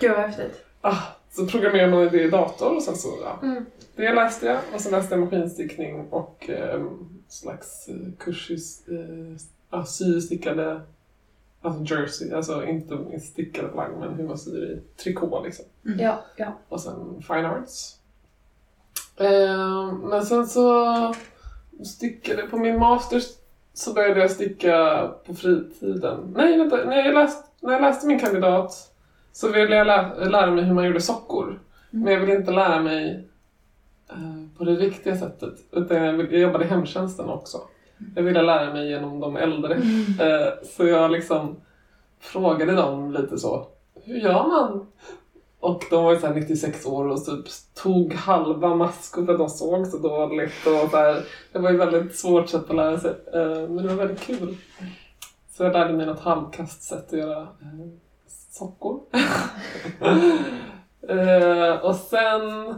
Gud vad häftigt. Ah, så programmerar man det i dator och sen så, ja. Mm. Det läste jag och sen läste jag maskinstickning och eh, slags eh, kurs i eh, ah, systickade, alltså jersey, alltså inte stickade plagg men hur man syr i trikå liksom. Ja, ja. Och sen fine arts. Eh, men sen så stickade, på min master så började jag sticka på fritiden. Nej vänta, när jag läste, när jag läste min kandidat så ville jag lä- lära mig hur man gjorde sockor. Men jag ville inte lära mig eh, på det riktiga sättet. Utan jag, vill- jag jobbade i hemtjänsten också. Jag ville lära mig genom de äldre. Eh, så jag liksom frågade dem lite så. Hur gör man? Och de var ju såhär 96 år och typ tog halva maskor för att de såg så dåligt. Och så här, det var ju väldigt svårt sätt att lära sig. Eh, men det var väldigt kul. Så jag lärde mig något halvkast sätt att göra eh, sockor. *laughs* Eh, och sen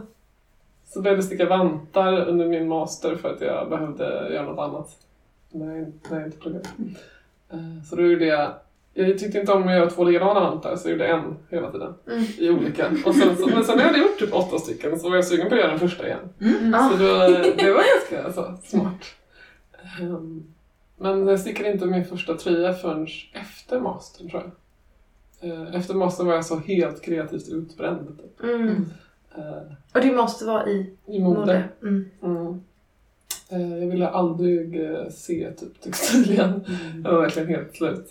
så började jag sticka vantar under min master för att jag behövde göra något annat. När jag, när jag inte pluggade. Så då gjorde jag jag tyckte inte om att göra två likadana vantar så jag gjorde en hela tiden. Mm. I olika. Och sen, så, men sen när jag hade gjort typ åtta stycken så var jag sugen på att göra den första igen. Ah. Så då, det var ganska alltså, smart. Ehm, men jag stickade inte min första tröja förrän efter mastern tror jag. Eh, Efter mastern var jag så helt kreativt utbränd. Typ. Mm. Eh, Och det måste vara i I mode. mode. Mm. Mm. Eh, Jag ville aldrig se typ textil igen. Jag var verkligen helt slut.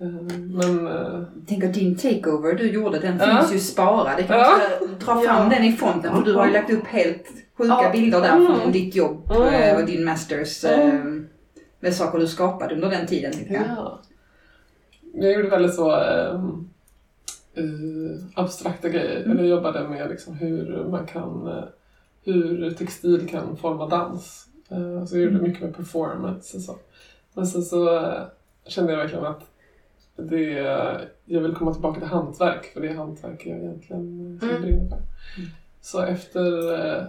Eh, Men eh, Tänk att din takeover du gjorde, den Ja. finns ju sparad. Det kan Ja. dra fram Ja. den i fonden för du har ju lagt upp helt sjuka Ja. bilder där Mm. från ditt jobb Mm. och din masters eh, med saker du skapade under den tiden. Jag. Ja. Jag gjorde väldigt så ehm, eh, abstrakta grejer. Mm. Eller jag jobbade med liksom hur man kan, hur textil kan forma dans. Eh, så jag gjorde Mm. mycket med performance och så. Men sen så eh, kände jag verkligen att det, jag vill komma tillbaka till hantverk för det är hantverk jag egentligen Mm. brinner för. Så efter eh,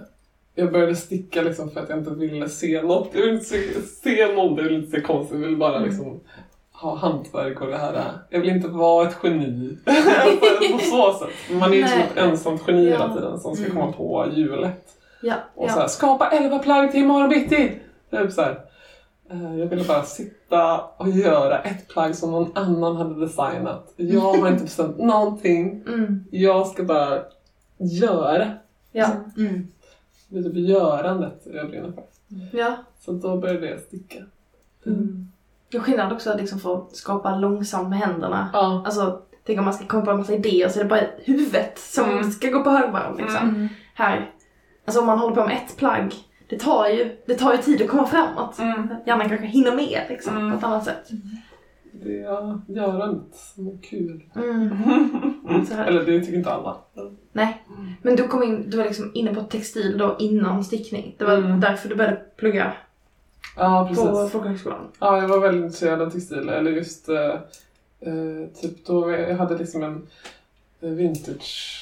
jag började sticka liksom för att jag inte ville se något. Jag ville inte se, någon, jag ville inte se konst. Jag ville bara liksom ha hantverk och det här. Jag vill inte vara ett geni. *laughs* på så sätt. Man är ju som Nej. ett ensamt geni Ja. hela tiden som ska Mm. komma på hjulet. Ja, Och så ja. här, skapa elva plagg till imorgon bitti! Typ så här. Eh, Jag ville bara sitta och göra ett plagg som någon annan hade designat. Jag har inte bestämt *laughs* någonting. Mm. Jag ska bara göra. Ja. Mm. Det är typ görandet jag brinner för. ja. Så då började jag sticka. Mm. Det är skillnad också att liksom få skapa långsamt med händerna. Ja. Alltså, tänk om man ska komma på en massa idéer så är det bara huvudet som Mm. ska gå på högvarv liksom. Mm. Här. Alltså om man håller på med ett plagg, det tar ju, det tar ju tid att komma framåt. Mm. Hjärnan kanske hinner med liksom, Mm. på ett annat sätt. Det är görandet som är kul. Mm. Här. Eller det tycker inte alla. Nej. Men du kom in, du var liksom inne på textil då innan stickning. Det var Mm. därför du började plugga Ja, precis. på folkhögskolan. Ja, jag var väldigt intresserad av textil. Eller just eh, eh, typ då jag hade liksom en eh, vintage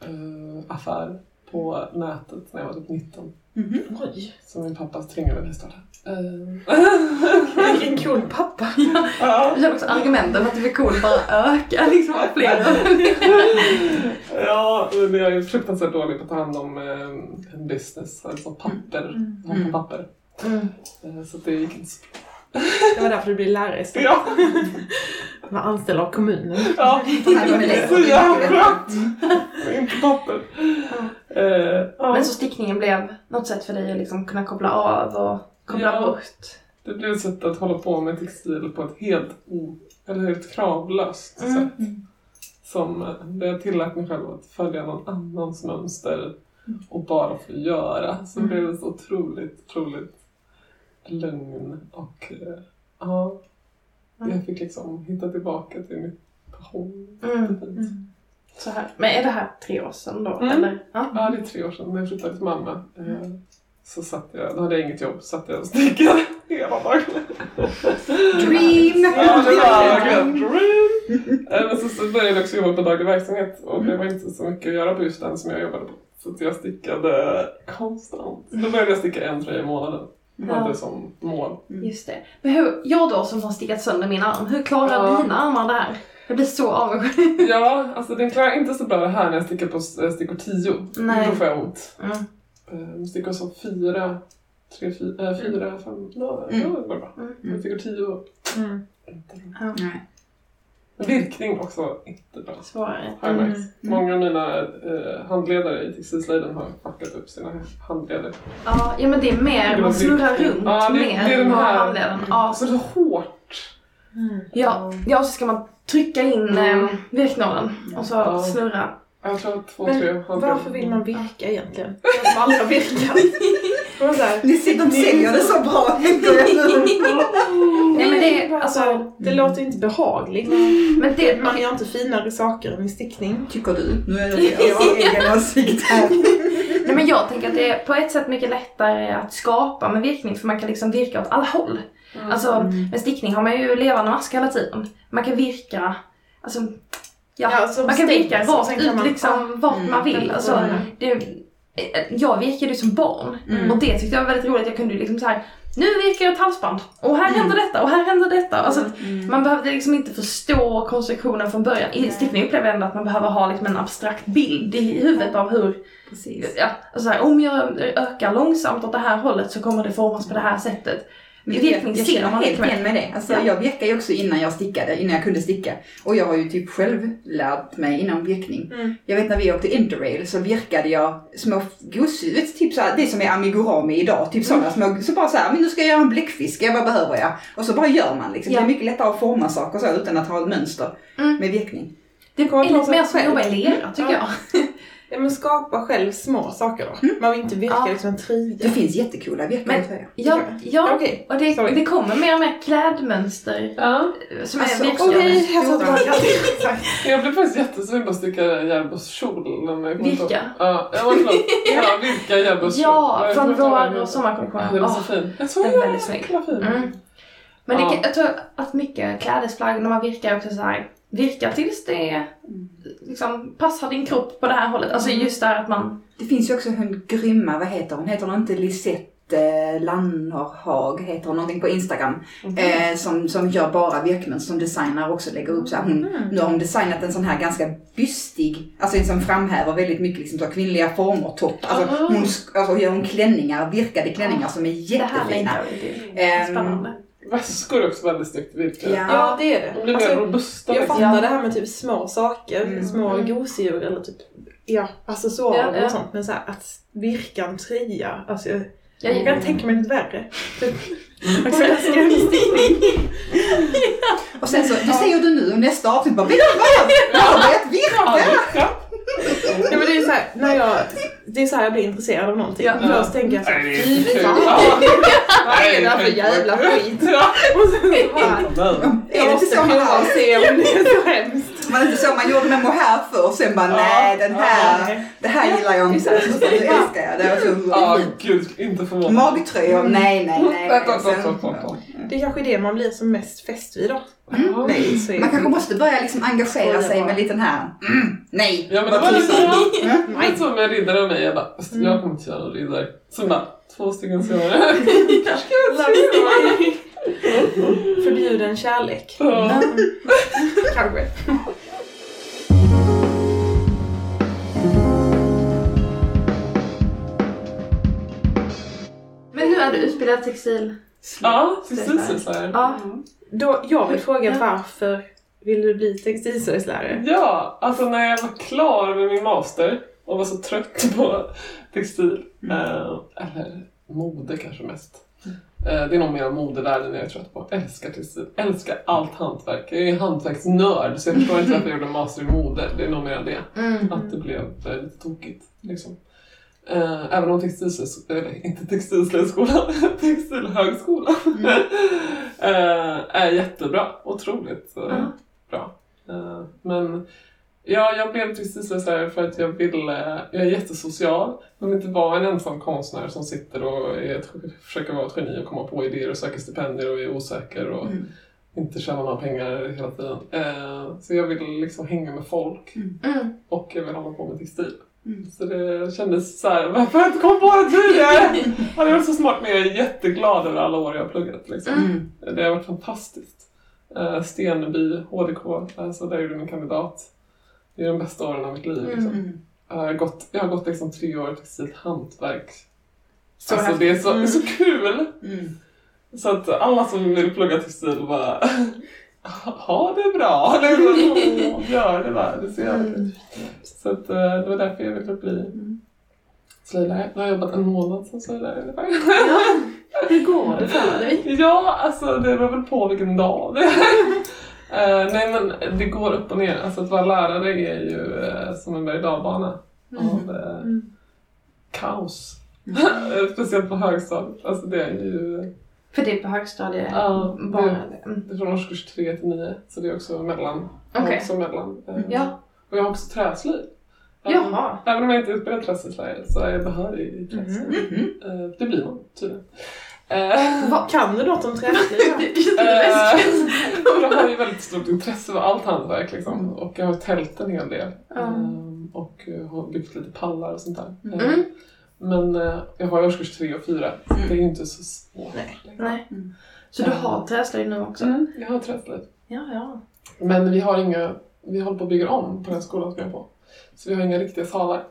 eh, affär på nätet när jag var typ 19. Mhm. Oj. Som min pappa tvingade mig att starta. Eh, *laughs* Vilken cool pappa. ja. *laughs* Jag känner också argumenten att det blir coolt bara öka liksom av fler. ja, men jag är fruktansvärt dålig på att ta hand om eh, en business. Alltså papper. Mm. På papper. Mm. Eh, så det gick inte så Det var därför du blev lärare istället. Ja, Du var anställd av kommunen. ja. Ja, men det är så jävla skönt! Inte papper. Eh, ja. Men så stickningen blev något sätt för dig att liksom kunna koppla av och koppla Ja. bort. Det blev ett sätt att hålla på med textil på ett helt, o, eller helt kravlöst Mm. sätt. Som, eh, där jag tillät mig själv att följa någon annans mönster och bara få göra. Så Mm. blev det så otroligt, otroligt lugn och eh, ja, Mm. jag fick liksom hitta tillbaka till min passion. Mm. Så här. Men är det här tre år sedan då? Mm. Eller? Ja. Ja, det är tre år sedan när jag flyttade till mamma. Eh, Så satt jag, då hade jag inget jobb, satt jag och stickade hela dagen. Dream! Ja, det var verkligen dream. Eh, Men så, så började jag också jobba på daglig verksamhet och det var inte så mycket att göra på just den som jag jobbade på. Så jag stickade konstant. Då började jag sticka en tröja i månaden. Ja. hade som mål. Just det. Men hur, jag då som har stickat sönder min arm, hur klarar Ja. dina armar det här? Jag blir så avundsjuk. *laughs* Ja, alltså den klarar inte så bra det här när jag stickar på eh, stickor 10. Nej. Då får jag ont. Mm. Eh, Stickor som 4, 3, 4, 4 5, ja, Mm. ja, det går bra. Mm. Stickor 10, Mm. inte bra. Nej. Virkning också inte bra. Svårare. Mm. Många av mina eh, handledare i textilslöjden har fuckat upp sina handleder. Ja, ja men det är mer, man snurrar runt Ja, det- mer det är den på här- handleden. Ja, Alltså det är hårt. ja, ja, och så ska man trycka in Mm. eh, virknålen och så Ja. snurra. Jag tror två, Men tre handleder. Varför vill man virka egentligen? Jag som aldrig har virkat. Ni ser, de säljer det så bra. Nej men det, alltså, det låter ju inte behagligt. men det, Man gör inte finare saker än i stickning. Tycker du? Nu är det er egen åsikt här. nej men jag tänker att det är på ett sätt mycket lättare att skapa med virkning för man kan liksom virka åt alla håll. Mm. Alltså med stickning har man ju levande mask hela tiden. Man kan virka, alltså, ja, Ja, som man kan virka rakt ut man- liksom vart Mm. man vill. Alltså, Mm. det, jag virkade ju som barn Mm. och det tyckte jag var väldigt roligt. Jag kunde ju liksom så här. nu virkar jag ett halsband och här Mm. händer detta och här händer detta. Alltså, att Man behövde liksom inte förstå konstruktionen från början. I stickning upplever jag ändå att man behöver ha liksom en abstrakt bild i huvudet av hur, Precis. ja, alltså så här, om jag ökar långsamt åt det här hållet så kommer det formas på det här sättet. Men I jag, virkning jag ser känner man helt igen med det. Alltså, Ja. Jag virkade ju också innan jag stickade, innan jag kunde sticka. Och jag har ju typ själv lärt mig inom virkning. Mm. Jag vet när vi åkte interrail så virkade jag små gosedjur, typ såhär, det som är amigurumi idag. Typ sådana små, så bara såhär, men nu ska jag göra en bläckfisk, vad behöver jag? Och så bara gör man liksom. Ja. Det är mycket lättare att forma saker så utan att ha ett mönster Mm. med virkning. Det Kommer är lite mer som att jobba i lera tycker Ja. jag. *laughs* Ja men skapa själv små saker då. Man vill inte virka Ja. liksom en Det tröja. finns jättekola virkade Men-. Ja, ja. Okej. och det, det kommer mer och mer klädmönster Ja, som Alltså, är Okej, virkade. *laughs* jag blev faktiskt jättesugen på att sticka Järbos kjol. på- Ja, förlåt. Ja, *laughs* vilka Järbos kjol. Ja, från vår och heter. sommarkollektionen. Den är så fin. Jag tror den är väldigt snygg. fin. Mm. Men det, jag tror att mycket klädesplagg när man virkar också så här virkar tills det liksom, passar din kropp på det här hållet. Alltså just det här att man... Det finns ju också en grymma, vad heter hon? Heter hon inte Lisette eh, Lannerhag? Heter hon någonting på Instagram? Eh, som, som gör bara virkmönster, som designar också lägger upp så här. Hon, Nu har hon designat en sån här ganska bystig, alltså en som framhäver väldigt mycket liksom så kvinnliga former, topp. Alltså Ah. hon alltså, gör hon klänningar, virkade klänningar som är Det här jättefina. längtar vi till. Ehm, Spännande. Väskor är också väldigt snyggt virkade. Ja. Ja det är De det. blir mer Alltså, robusta. jag liksom. fattar Ja. det här med typ små saker, Mm. små Mm. gosedjur eller typ ja, accessoarer Ja, ja. och sånt. Men så här, att virka en tröja, alltså jag, Jag, jag kan tänka mig något värre. Typ. *laughs* *laughs* Och sen så, det säger du nu och nästa avsnitt bara, vet du vad? Jag har börjat virka! Ja, men det är så här, när jag, det är så här jag blir intresserad av någonting. Ja. Först tänker jag så här, fy fan, vad *laughs* är det här för jävla skit? Ja. Och sen så bara, jag måste prova och se om det är så hemskt. Man är inte så man gjorde med mohair förr, sen bara nej den här, det här gillar jag inte. Exakt. Nu älskar jag det. var så Ja, fint. gud, inte förvånad. Magtröjor, nej nej nej. Vänta, Sen- vänta. Det är kanske det man blir som mest fäst vid då. Ja. Nej, så Man kanske måste börja liksom engagera sig med liten här, mm, nej. Ja men det var lite så. Mm. Var så med riddare och mig. Jag bara, "Fast jag kommer inte göra någon riddare. Så bara, två stycken *laughs* senare. Förbjuden kärlek. Ja. Kanske. men nu är du utbildad textil. Ja, precis så här. Ja. Då, jag vill fråga varför vill du bli textilslöjdslärare? Ja, alltså när jag var klar med min master och var så trött på textil, eh, eller mode kanske mest. Eh, det är nog mer modevärlden jag är trött på. Älskar textil, älskar allt hantverk. Jag är hantverksnörd så jag förstår inte varför jag gjorde en master i mode. Det är nog mer det. Mm. Att det blev eh, lite tokigt. Liksom. Eh, även om eller inte textilslöjdskolan, *laughs* textilhögskolan *laughs* eh, är jättebra. Otroligt eh, Ja. bra. Eh, men Ja, jag blev textilslöjdslärare för att jag ville, jag är jättesocial, men vill inte vara en ensam konstnär som sitter och är ett, försöker vara ett geni och komma på idéer och söker stipendier och är osäker och Mm. inte tjänar några pengar hela tiden. Eh, så jag ville liksom hänga med folk Mm. och jag vill hålla på med textil. Mm. Så det kändes så här, varför har jag inte kommit på det tidigare? Ja, det var så smart, men jag är jätteglad över alla år jag har pluggat. Liksom. Mm. Det har varit fantastiskt. Uh, Steneby, HDK, alltså där gjorde min kandidat. Det är de bästa åren av mitt liv. Liksom. Mm. Jag, har gått, jag har gått liksom tre år textilt hantverk. Så alltså, det är så, Mm. så kul! Mm. Så att alla som vill plugga textil bara ha det bra! *laughs* Liksom, "Åh, *laughs* Gör det bara, det ser jävligt ut. Så att, eh, det var därför jag ville bli Mm. slöjdlärare. Nu har jag jobbat en månad som slöjdlärare ungefär. Hur går det för dig? *laughs* Ja, alltså det beror väl på vilken dag det är. Eh, nej men det går upp och ner. Alltså att vara lärare är ju eh, som en berg dalbana av eh, Mm. kaos. Eh, *laughs* Speciellt på högstadiet. Alltså det är ju För det är på högstadiet Ja, bara. Mm. det är från årskurs 3 till 9 så det är också mellan. Okej. Också mellan. Ja. Och jag har också träslöjd. Jaha. Även om jag inte är utbildad träslöjdslärare så är jag behörig i träslöjd. Mhm. Eh, Det blir man tydligen. Vad- Kan du något om träslöjd? *laughs* Eh, jag har ju väldigt stort intresse för allt hantverk liksom. och jag har tält en hel del. Ehm, och har byggt lite pallar och sånt där. Mm. Men jag har ju årskurs 3 och 4. Mm. Det är ju inte så svårt. Nej. liksom. Nej. Mm. Så du har träslöjd nu också? Mm, jag har träslöjd. Ja, ja. Men vi har inga, vi håller på att bygga om på den skolan som jag är på. Så vi har inga riktiga salar.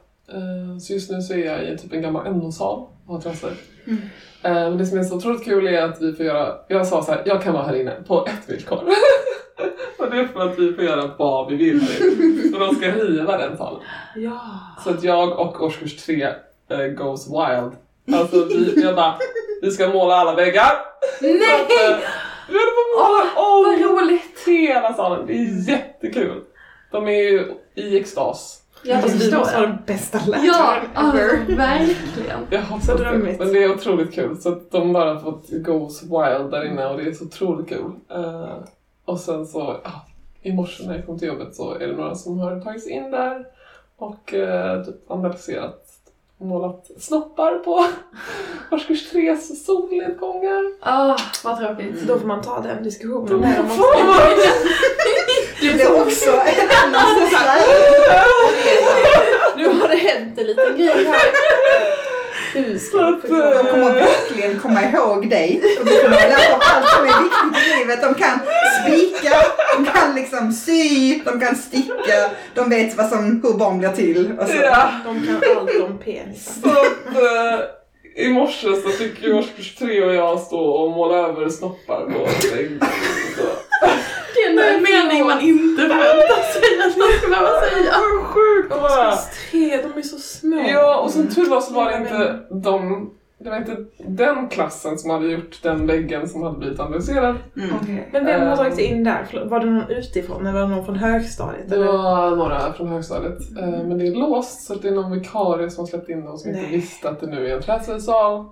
Så just nu så är jag i typ en gammal NO-sal har träslöjd. Mm. Ehm, Men det som är så otroligt kul är att vi får göra, jag sa så här, jag kan vara här inne på ett villkor. *laughs* och det är för att vi får göra vad vi vill nu. Och de ska riva den salen. Ja. Så att jag och årskurs 3 eh, goes wild. Alltså vi, jag bara, vi ska måla alla väggar. Så att, eh, vi håller på att måla Vad om roligt! hela salen. Det är jättekul. De är ju i extas. Jag Alltså, vi måste ha den bästa Ja, läraren alltså, ever. verkligen. Jag hoppas Så det. drömmigt. Men det är otroligt kul. Så att de bara har fått goes wild där inne och det är så otroligt kul. Eh, och sen så, ja, i morse när jag kom till jobbet så är det några som har tagit sig in där och uh, typ vandaliserat och målat snoppar på *laughs* årskurs 3s solnedgångar. Åh, vad tråkigt. Då får man ta den diskussionen Då får man- *laughs* Det blir också en annan Nu har det hänt en liten grej här. Ska jag? De kommer verkligen komma ihåg dig. Och du kommer ha lärt dem allt som är viktigt i livet. De kan spika, de kan liksom sy, de kan sticka, de vet vad som, hur barn blir till. Och så. Ja. De kan allt om penis. Så att, eh, I morse så fick ju årskurs 3 och jag stå och måla över snoppar på väggen. Så. Det är ändå en mening man inte förväntar sig att man ska behöva säga. Sjukt det var! Årskurs tre, de är så små. Ja, och som tur var så var det inte de det var inte den klassen som hade gjort den väggen som hade blivit analyserad. Mm. Okej. Men vem har Ehm. tagit sig in där? Var det någon utifrån eller var det någon från högstadiet? Det eller? var några från högstadiet. Eh, Men det är låst så det är någon vikarie som har släppt in dem som inte Nej. visste att det nu är en träslöjdssal.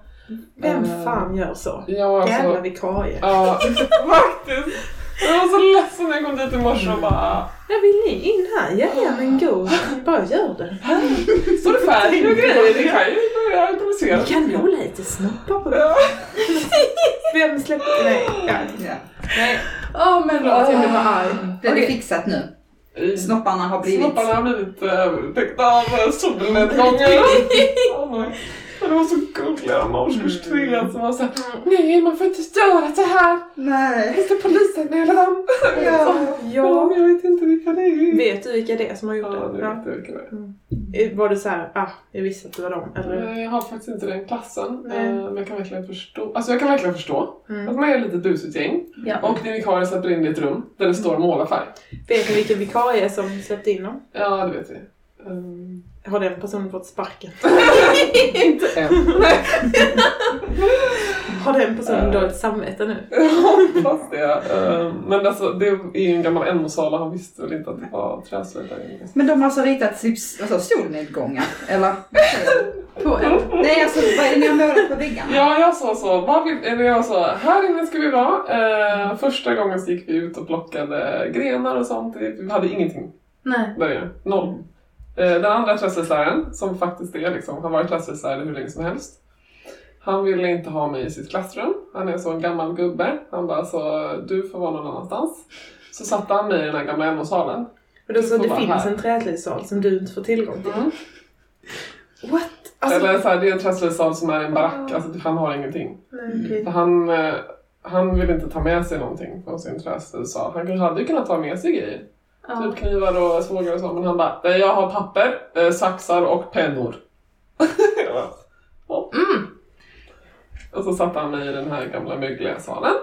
Vem Eh, fan gör så? Ja, Jävla alltså, vikarie. ja, *laughs* faktiskt. Jag var så ledsen när jag kom dit i morse och bara Ja, vill ni in här? Ja, ja men go. Bara gör det. Står det färg och grejer? Det kan ju börja improvisera. Vi kan måla lite snoppar på det. *laughs* Vem släppte? Nej. Ja. Ja. Nej. Åh, men Förlåt, jag blev bara åh. arg. Det är Okej. fixat nu. Snopparna har blivit... Snopparna har blivit övertäckta av eh, solnedgången. *laughs* Oh det var så gulliga med årskurs tre som var såhär Nej man får inte göra så här. Nej. Ska polisanmäla dem. Ja. Ja, jag vet inte vilka det är. Vet du vilka det är som har gjort Ja, det? nu Ja. vet jag vilka det är. Var det så här, ah, jag visste att det var dem? Eller? Jag har faktiskt inte den klassen. Nej. eh, Men jag kan verkligen förstå. Alltså jag kan verkligen förstå. Mm. Att man är ett litet busigt gäng. Ja. Och din vikarie släpper in i ett rum där det står målarfärg. Vet ni vilken vikarie som släppte in dem? Ja, det vet vi. Um, Har den personen fått sparken? *laughs* inte än. Har den personen Eh. dåligt samvete nu? Jag hoppas det. Eh, Men alltså, det är ju en gammal NO-sal och han visste väl inte att det var träslöjd där inne. Men de har alltså ritat typ, alltså, solnedgångar? Eller? På en. Nej, alltså vad är det ni har målat på väggarna? Ja, jag sa så. Vad vill, eller jag sa, här inne ska vi vara. Eh, första gången så gick vi ut och plockade grenar och sånt. Vi hade ingenting. Nej. Där är det. Noll. Eh, Den andra träslöjdsläraren, som faktiskt är liksom, har varit träslöjdslärare hur länge som helst. Han ville inte ha mig i sitt klassrum. Han är så en gammal gubbe. Han bara så, du får vara någon annanstans. Så satte han mig i den här gamla NO-salen. Och då så det finns här. en träslöjdssal som du inte får tillgång till. Mm. What? Alltså, Eller så här, det är en träslöjdssal som är en barack. Alltså, han har ingenting. nej. För han, eh, han vill inte ta med sig någonting från sin träslöjdssal. Han hade ju kunnat ta med sig grejer. Ja. Typ knivar och sågar och så. Men han bara, "Nej, jag har papper, eh, saxar och pennor. Jag bara, "Ja." Mm. Och så satte han mig i den här gamla mögliga salen.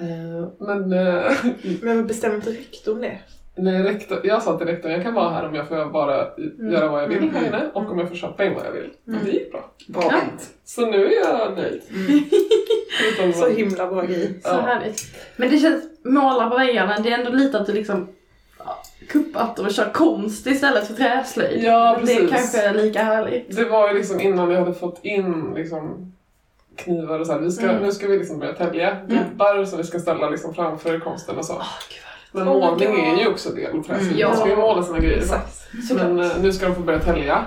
Eh, Men eh, Men bestämmer inte rektorn det? Nej, rektor, jag sa till rektorn, jag kan vara här om jag får bara göra vad jag vill här inne och om jag får köpa in vad jag vill. Och det gick bra. Bra Ja. Så nu är jag nöjd. *laughs* Utom Så himla bra grej. Så Ja. härligt. Men det känns, måla på väggarna, det är ändå lite att du liksom ja, kuppat och kör konst istället för träslöjd. Ja, Men det precis. kanske är lika härligt. Det var ju liksom innan vi hade fått in liksom knivar och så här. Vi ska, Mm. Nu ska vi liksom börja tälja gubbar som vi ska ställa liksom framför konsten och så. Gud Men Oh målning God. är ju också del träslöjd. Mm. Man ska ju Ja. måla sina grejer. Exakt. Men eh, nu ska de få börja tälja.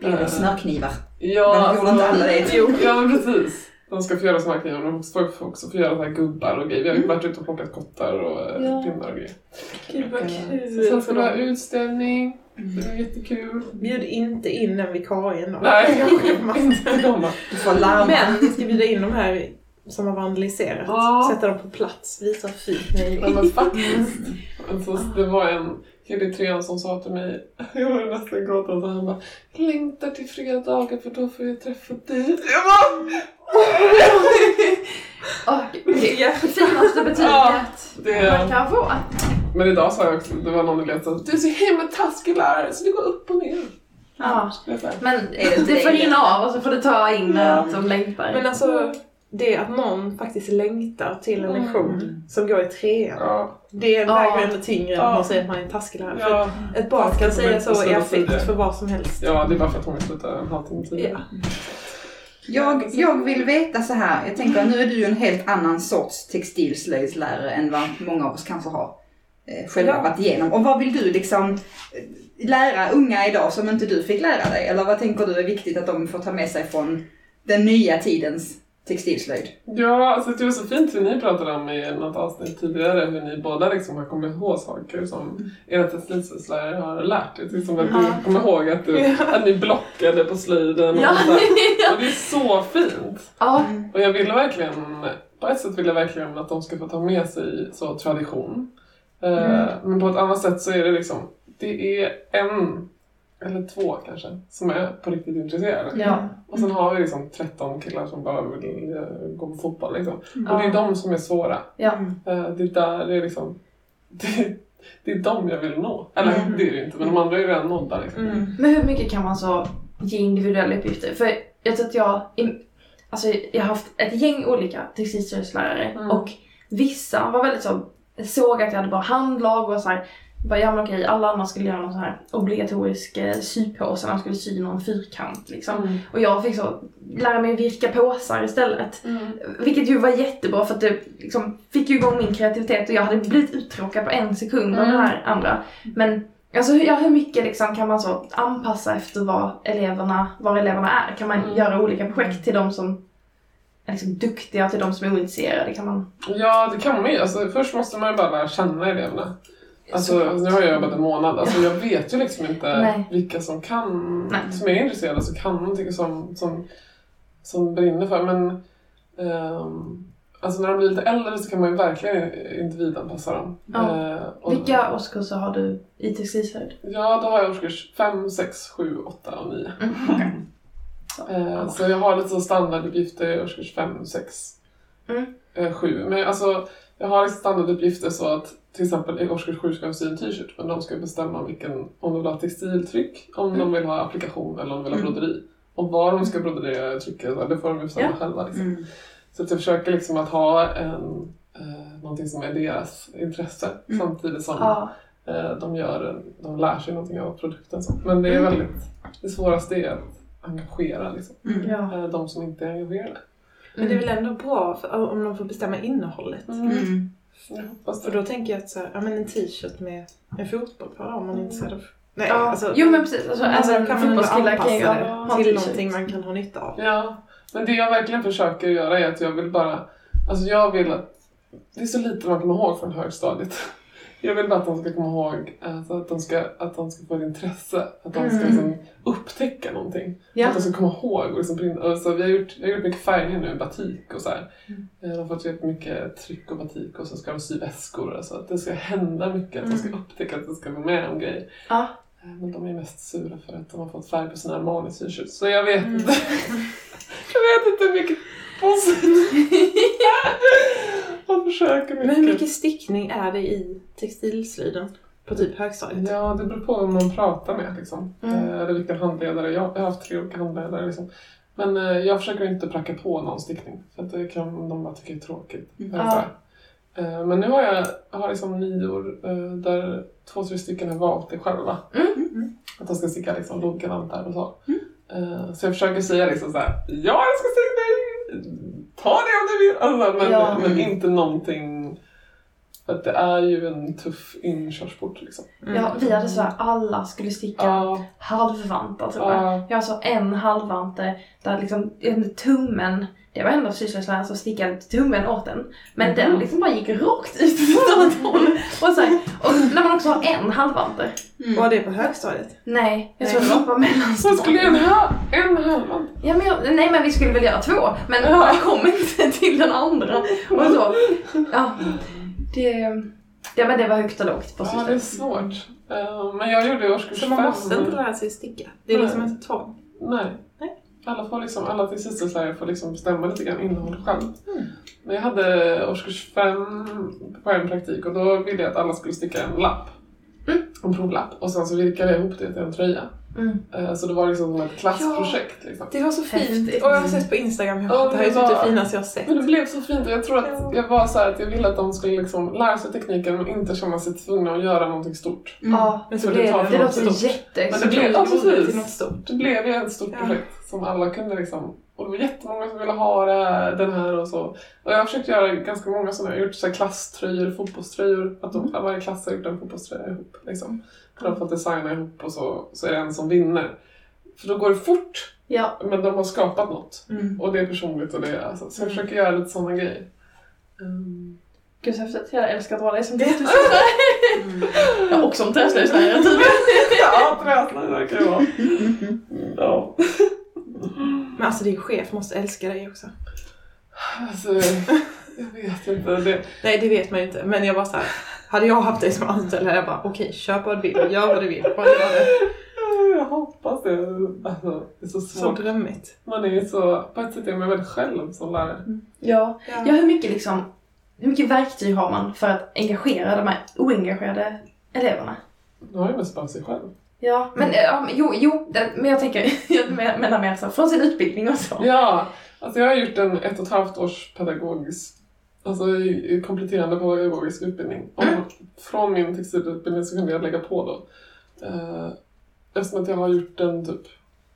Det Eh, smörknivar? Ja, gjorde inte alla det? *laughs* Jo, ja men precis. De ska få göra smörknivar och de får får också få göra så här gubbar och grejer. Vi har ju varit ute och plockat kottar och eh, Ja. pinnar och grejer. Gud vad kul. sen ska vi ha utställning. Det är jättekul. Bjud inte in den vikarien då. Nej, *laughs* inte komma. Du får larma. Men vi ska bjuda in de här som har vandaliserat. Ja. Sätta dem på plats, visa hur fint ni Ja men faktiskt. Alltså, det var en kille i trean som sa till mig, jag var nästan gråta, så han bara Längtar till fredagar för då får jag träffa dig. Jag bara, *laughs* Åh, det är finaste betyget Ja, det- man kan få. Men idag sa jag också, det var någon elev som sa du är så himla taskig lärare så det går upp och ner. Ja. Men det får rinna av och så får du ta in att de längtar. Men alltså, det att någon faktiskt längtar till en lektion som går i trean. Ja, Det Ja. väger ändå tyngre än Ja. att man säger att man är en taskig lärare. För ja, ett barn kan säga så i affekt säga. för vad som helst. ja, det är bara för att hon vill sluta en halvtimme tidigare. Ja. Jag, jag vill veta så här. Jag tänker att nu är du ju en helt annan sorts textilslöjdslärare än vad många av oss kanske har eh, själva Ja. varit igenom. Och vad vill du liksom eh, lära unga idag som inte du fick lära dig? Eller vad tänker du är viktigt att de får ta med sig från den nya tidens textilslöjd? Ja, alltså det var så fint hur ni pratade om i något avsnitt tidigare hur ni båda liksom har kommit ihåg saker som era textilslöjdslärare har lärt er. Exempel att Ja. du kommer ihåg att, du, att ni blockade på slöjden och *laughs* Ja. Och det är så fint! Ja, Och jag ville verkligen, på ett sätt vill jag verkligen att de ska få ta med sig så tradition. Eh, Men på ett annat sätt så är det liksom, det är en eller två kanske som är på riktigt intresserade. ja. Och sen har vi liksom 13 killar som bara vill eh, gå på fotboll liksom. Och det är de som är svåra. ja. Eh, Det är där det är liksom, *laughs* det, det är de jag vill nå. Eller Mm. det är det inte, men de andra är ju redan nådda liksom. Mm. Men hur mycket kan man så ge individuella uppgifter? För jag tror att jag, alltså jag har haft ett gäng olika textilslöjdslärare Mm. och vissa var väldigt så, såg att jag hade bra handlag och så här, bara, ja men okej, alla andra skulle göra någon så här obligatorisk eh, sypåse när de skulle sy någon fyrkant liksom. Mm. Och jag fick så lära mig virka påsar istället. Vilket ju var jättebra för att det liksom fick ju igång min kreativitet och jag hade blivit uttråkad på en sekund av Mm. det här andra. Men alltså hur, ja, hur mycket liksom kan man så anpassa efter vad eleverna, var eleverna är? Kan man Mm. göra olika projekt till de som är liksom duktiga och till de som är ointresserade? Kan man... Ja, det kan man ju. Alltså, först måste man ju bara lära känna eleverna. Alltså, nu har jag jobbat en månad. Alltså, jag vet ju liksom inte *laughs* Nej. vilka som kan, Nej. som är intresserade, som kan någonting som, som, som brinner för. Men ehm, alltså, när de blir lite äldre så kan man ju verkligen individanpassa dem. Ja. Eh, och- Vilka årskurser har du i textilslöjd? Ja, då har jag årskurs 5, 6, 7, 8 och 9. Mm, okej. *laughs* Eh, Så jag har lite så standarduppgifter i årskurs 5, 6, Mm. 7. Men alltså, jag har standarduppgifter så att till exempel i årskurs 7 ska de sy en t-shirt men de ska bestämma vilken, om de vill ha textiltryck, om Mm. de vill ha applikation eller om de vill ha broderi. Och var de ska brodera trycket, det får de bestämma Ja. själva. Liksom. Mm. Så att jag försöker liksom att ha en, eh, någonting som är deras intresse Mm. samtidigt som Ja. eh, de, gör, de lär sig någonting av produkten. Så. Men det är Mm. väldigt, det svåraste är att engagera liksom. Mm. ja. Eh, de som inte är engagerade. Men det är väl ändå bra för, om de får bestämma innehållet. Mm. Jag hoppas För då tänker jag att så här, ja, men en t-shirt med en fotboll på om man är intresserad av. Nej, Ja. alltså, jo men precis, alltså, alltså, kan man fotbollskillar kan ju en till någonting man kan ha nytta av. Ja, men det jag verkligen försöker göra är att jag vill bara... Alltså jag vill att... Det är så lite man kommer ihåg från högstadiet. Jag vill bara att de ska komma ihåg alltså att, de ska, att de ska få ett intresse. Att de ska Mm. liksom upptäcka någonting. Ja. Att de ska komma ihåg. Och liksom brinna. alltså, vi, har gjort, vi har gjort mycket färger nu, batik och så här. Mm. Eh, De har fått jättemycket tryck och batik och så ska de sy väskor. Alltså, att det ska hända mycket. Att de ska upptäcka att det ska vara med om grejer. Mm. Eh, Men de är mest sura för att de har fått färg på sina Armani t-shirts. Så jag vet Mm. inte. *laughs* jag vet inte hur mycket positivt. *laughs* *laughs* Försöker mycket. Men hur mycket stickning är det i textilslöjden på typ högstadiet? Ja, det beror på vem man pratar med. Liksom. Mm. Eh, Eller vilken handledare. Jag, jag har haft tre olika handledare. Liksom. Men eh, jag försöker inte pracka på någon stickning. För att det kan de bara tycka är tråkigt. Mm. Eh, Men nu har jag, jag har liksom nior där två, tre stycken har valt det själva. Mm. Att de ska sticka liksom likadant där och så. Mm. Så jag försöker säga liksom så här, ja jag ska sticka dig, ta det om du vill. Alltså, men, Ja. men inte någonting, för att det är ju en tuff inkörsport liksom. Ja, vi hade så här, alla skulle sticka Ja, halvvantar tror jag. ja, Jag har så en halvvante där liksom en tummen, det var ändå syslöjdsläraren som stickade tummen åt den. Men den Mhm. liksom bara gick rakt ut åt ett håll. Och, så här, och när man också har en halvvante. Var det på högstadiet? Nej, jag Nej. tror det var på så skulle mellanstadiet. en, ha, en halva. Ja, men jag, nej men vi skulle väl göra två, men Ja. jag kom inte till den andra. Och så, ja. Det, ja men det var högt och lågt på Ja, det är svårt. Eh, Men jag gjorde i årskurs Så man måste inte lära sig sticka? Det är liksom Nej. inte tvång? Nej. Alla, får liksom, alla textilslöjdslärare får liksom bestämma lite grann innehåll själv. Mm. Men jag hade årskurs fem på en praktik och då ville jag att alla skulle sticka en lapp. Mm. En provlapp. Och sen så virkade jag ihop det till en tröja. Mm. Eh, Så det var liksom som ett klassprojekt. Liksom. Det var så fint. Häftigt. Och jag har sett på Instagram, jag Ja, det här är typ var- det finaste jag har sett. Men det blev så fint och jag tror Ja. att jag var så här att jag ville att de skulle liksom lära sig tekniken men inte känna sig tvungna att göra någonting stort. Mm. Ja, Men så det blev det, det låter jätte... Men det blev- ja, ja, precis. till något stort. Det blev ju ett stort Ja. projekt som alla kunde liksom och det var jättemånga som ville ha det den här och så. Och jag har försökt göra ganska många sådana. Jag har gjort så här klasströjor, fotbollströjor. Att de, varje klass har gjort en fotbollströja ihop. Liksom. De har fått designa ihop och så, så är det en som vinner. För då går det fort, Ja, men de har skapat något. Mm. Och det är personligt och det är alltså, Så jag Mm. försöker göra lite sådana grejer. Um, gud så häftigt. Jag älskar att vara dig som Det- träslöjdslärare. *laughs* Ja, och som träslöjdslärare tydligen. ja, träslöjdare kan jag vara. Ja. Men alltså din chef måste älska dig också. Alltså, jag vet inte. Det, Nej, det vet man ju inte. Men jag bara så här, hade jag haft dig som anställd hade jag bara okej, köp vad du vill, gör vad du vill, bara gör det. *laughs* jag hoppas det. Alltså, det är så Så svårt. drömmigt. Man är ju så, på ett sätt är man väldigt själv som lärare. Ja. ja, hur mycket liksom... Hur mycket verktyg har man för att engagera de här oengagerade eleverna? Man har ju mest bara sig själv. Ja, men, ja, men jo, jo men jag tänker, *laughs* jag menar mer så, från sin utbildning och så. Ja, alltså jag har gjort en ett och ett halvt års pedagogisk, alltså kompletterande pedagogisk utbildning. Och Mm. från min textilutbildning så kunde jag lägga på då. Eh, eftersom att jag har gjort en typ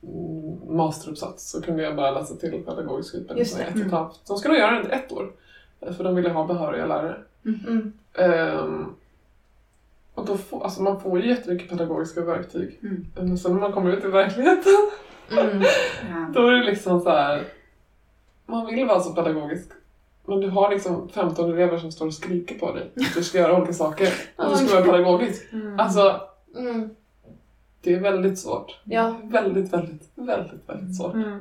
mm, masteruppsats så kunde jag bara läsa till pedagogisk utbildning Just det. ett och ett halvt. De skulle göra den ett år. eh, För de ville ha behöriga lärare. Mm. Ehm, och då får, alltså man får ju jättemycket pedagogiska verktyg. Mm. Men sen när man kommer ut i verkligheten Mm. Ja. *laughs* då är det liksom så här. Man vill vara så pedagogisk. Men du har liksom 15 elever som står och skriker på dig. att Du ska göra olika saker. *laughs* Och du ska vara pedagogisk. Mm. Alltså, Mm. det är väldigt svårt. Ja. Väldigt, väldigt, väldigt, väldigt svårt. Mm.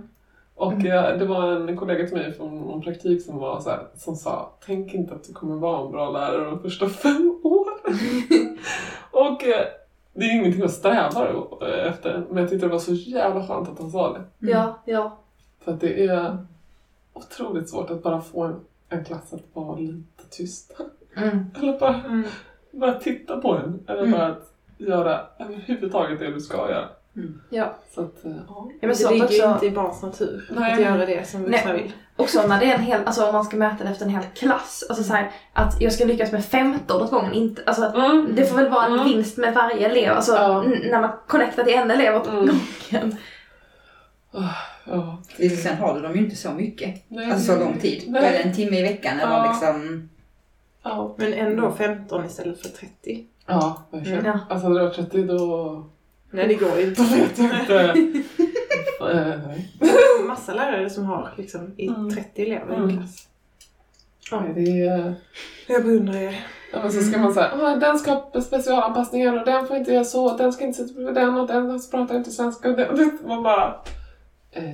Och Mm. eh, det var en kollega till mig från någon praktik som var så här, som sa Tänk inte att du kommer vara en bra lärare de första fem åren. *laughs* och eh, det är ingenting att sträva eh, efter. Men jag tyckte det var så jävla skönt att han sa det. Ja, ja. För att det är otroligt svårt att bara få en, en klass att vara lite tyst. Mm. Eller bara, Mm. bara titta på en. Eller Mm. bara att göra överhuvudtaget det du ska göra. Ja. Så att, eh, ja. ja men det ligger också, ju inte i barns natur Nej. att göra det som vuxna vill. också när det är en hel, alltså om man ska mäta det efter en hel klass. Alltså så här, att jag ska lyckas med 15 åt gången, inte, alltså Mm. det får väl vara en Mm. vinst med varje elev. Alltså när man connectar till en elev åt Mm. gången. Ja. Sen har du dem ju inte så mycket. Nej. Alltså så lång tid. Nej. Är det en timme i veckan eller Ja. liksom... Ja. Men ändå 15 istället för 30. Ja, verkligen. Ja. Alltså hade det varit 30 då... Nej, det går inte. *laughs* Då vet jag inte. Eh. Massa lärare som har liksom i Mm. 30 elever i Mm. en klass. Nej, det är... Jag beundrar er. Ja, men så ska man säga, "Åh, den ska ha specialanpassningar och den får inte göra så, den ska inte sitta bredvid den och den pratar inte svenska och den, man bara... Eh.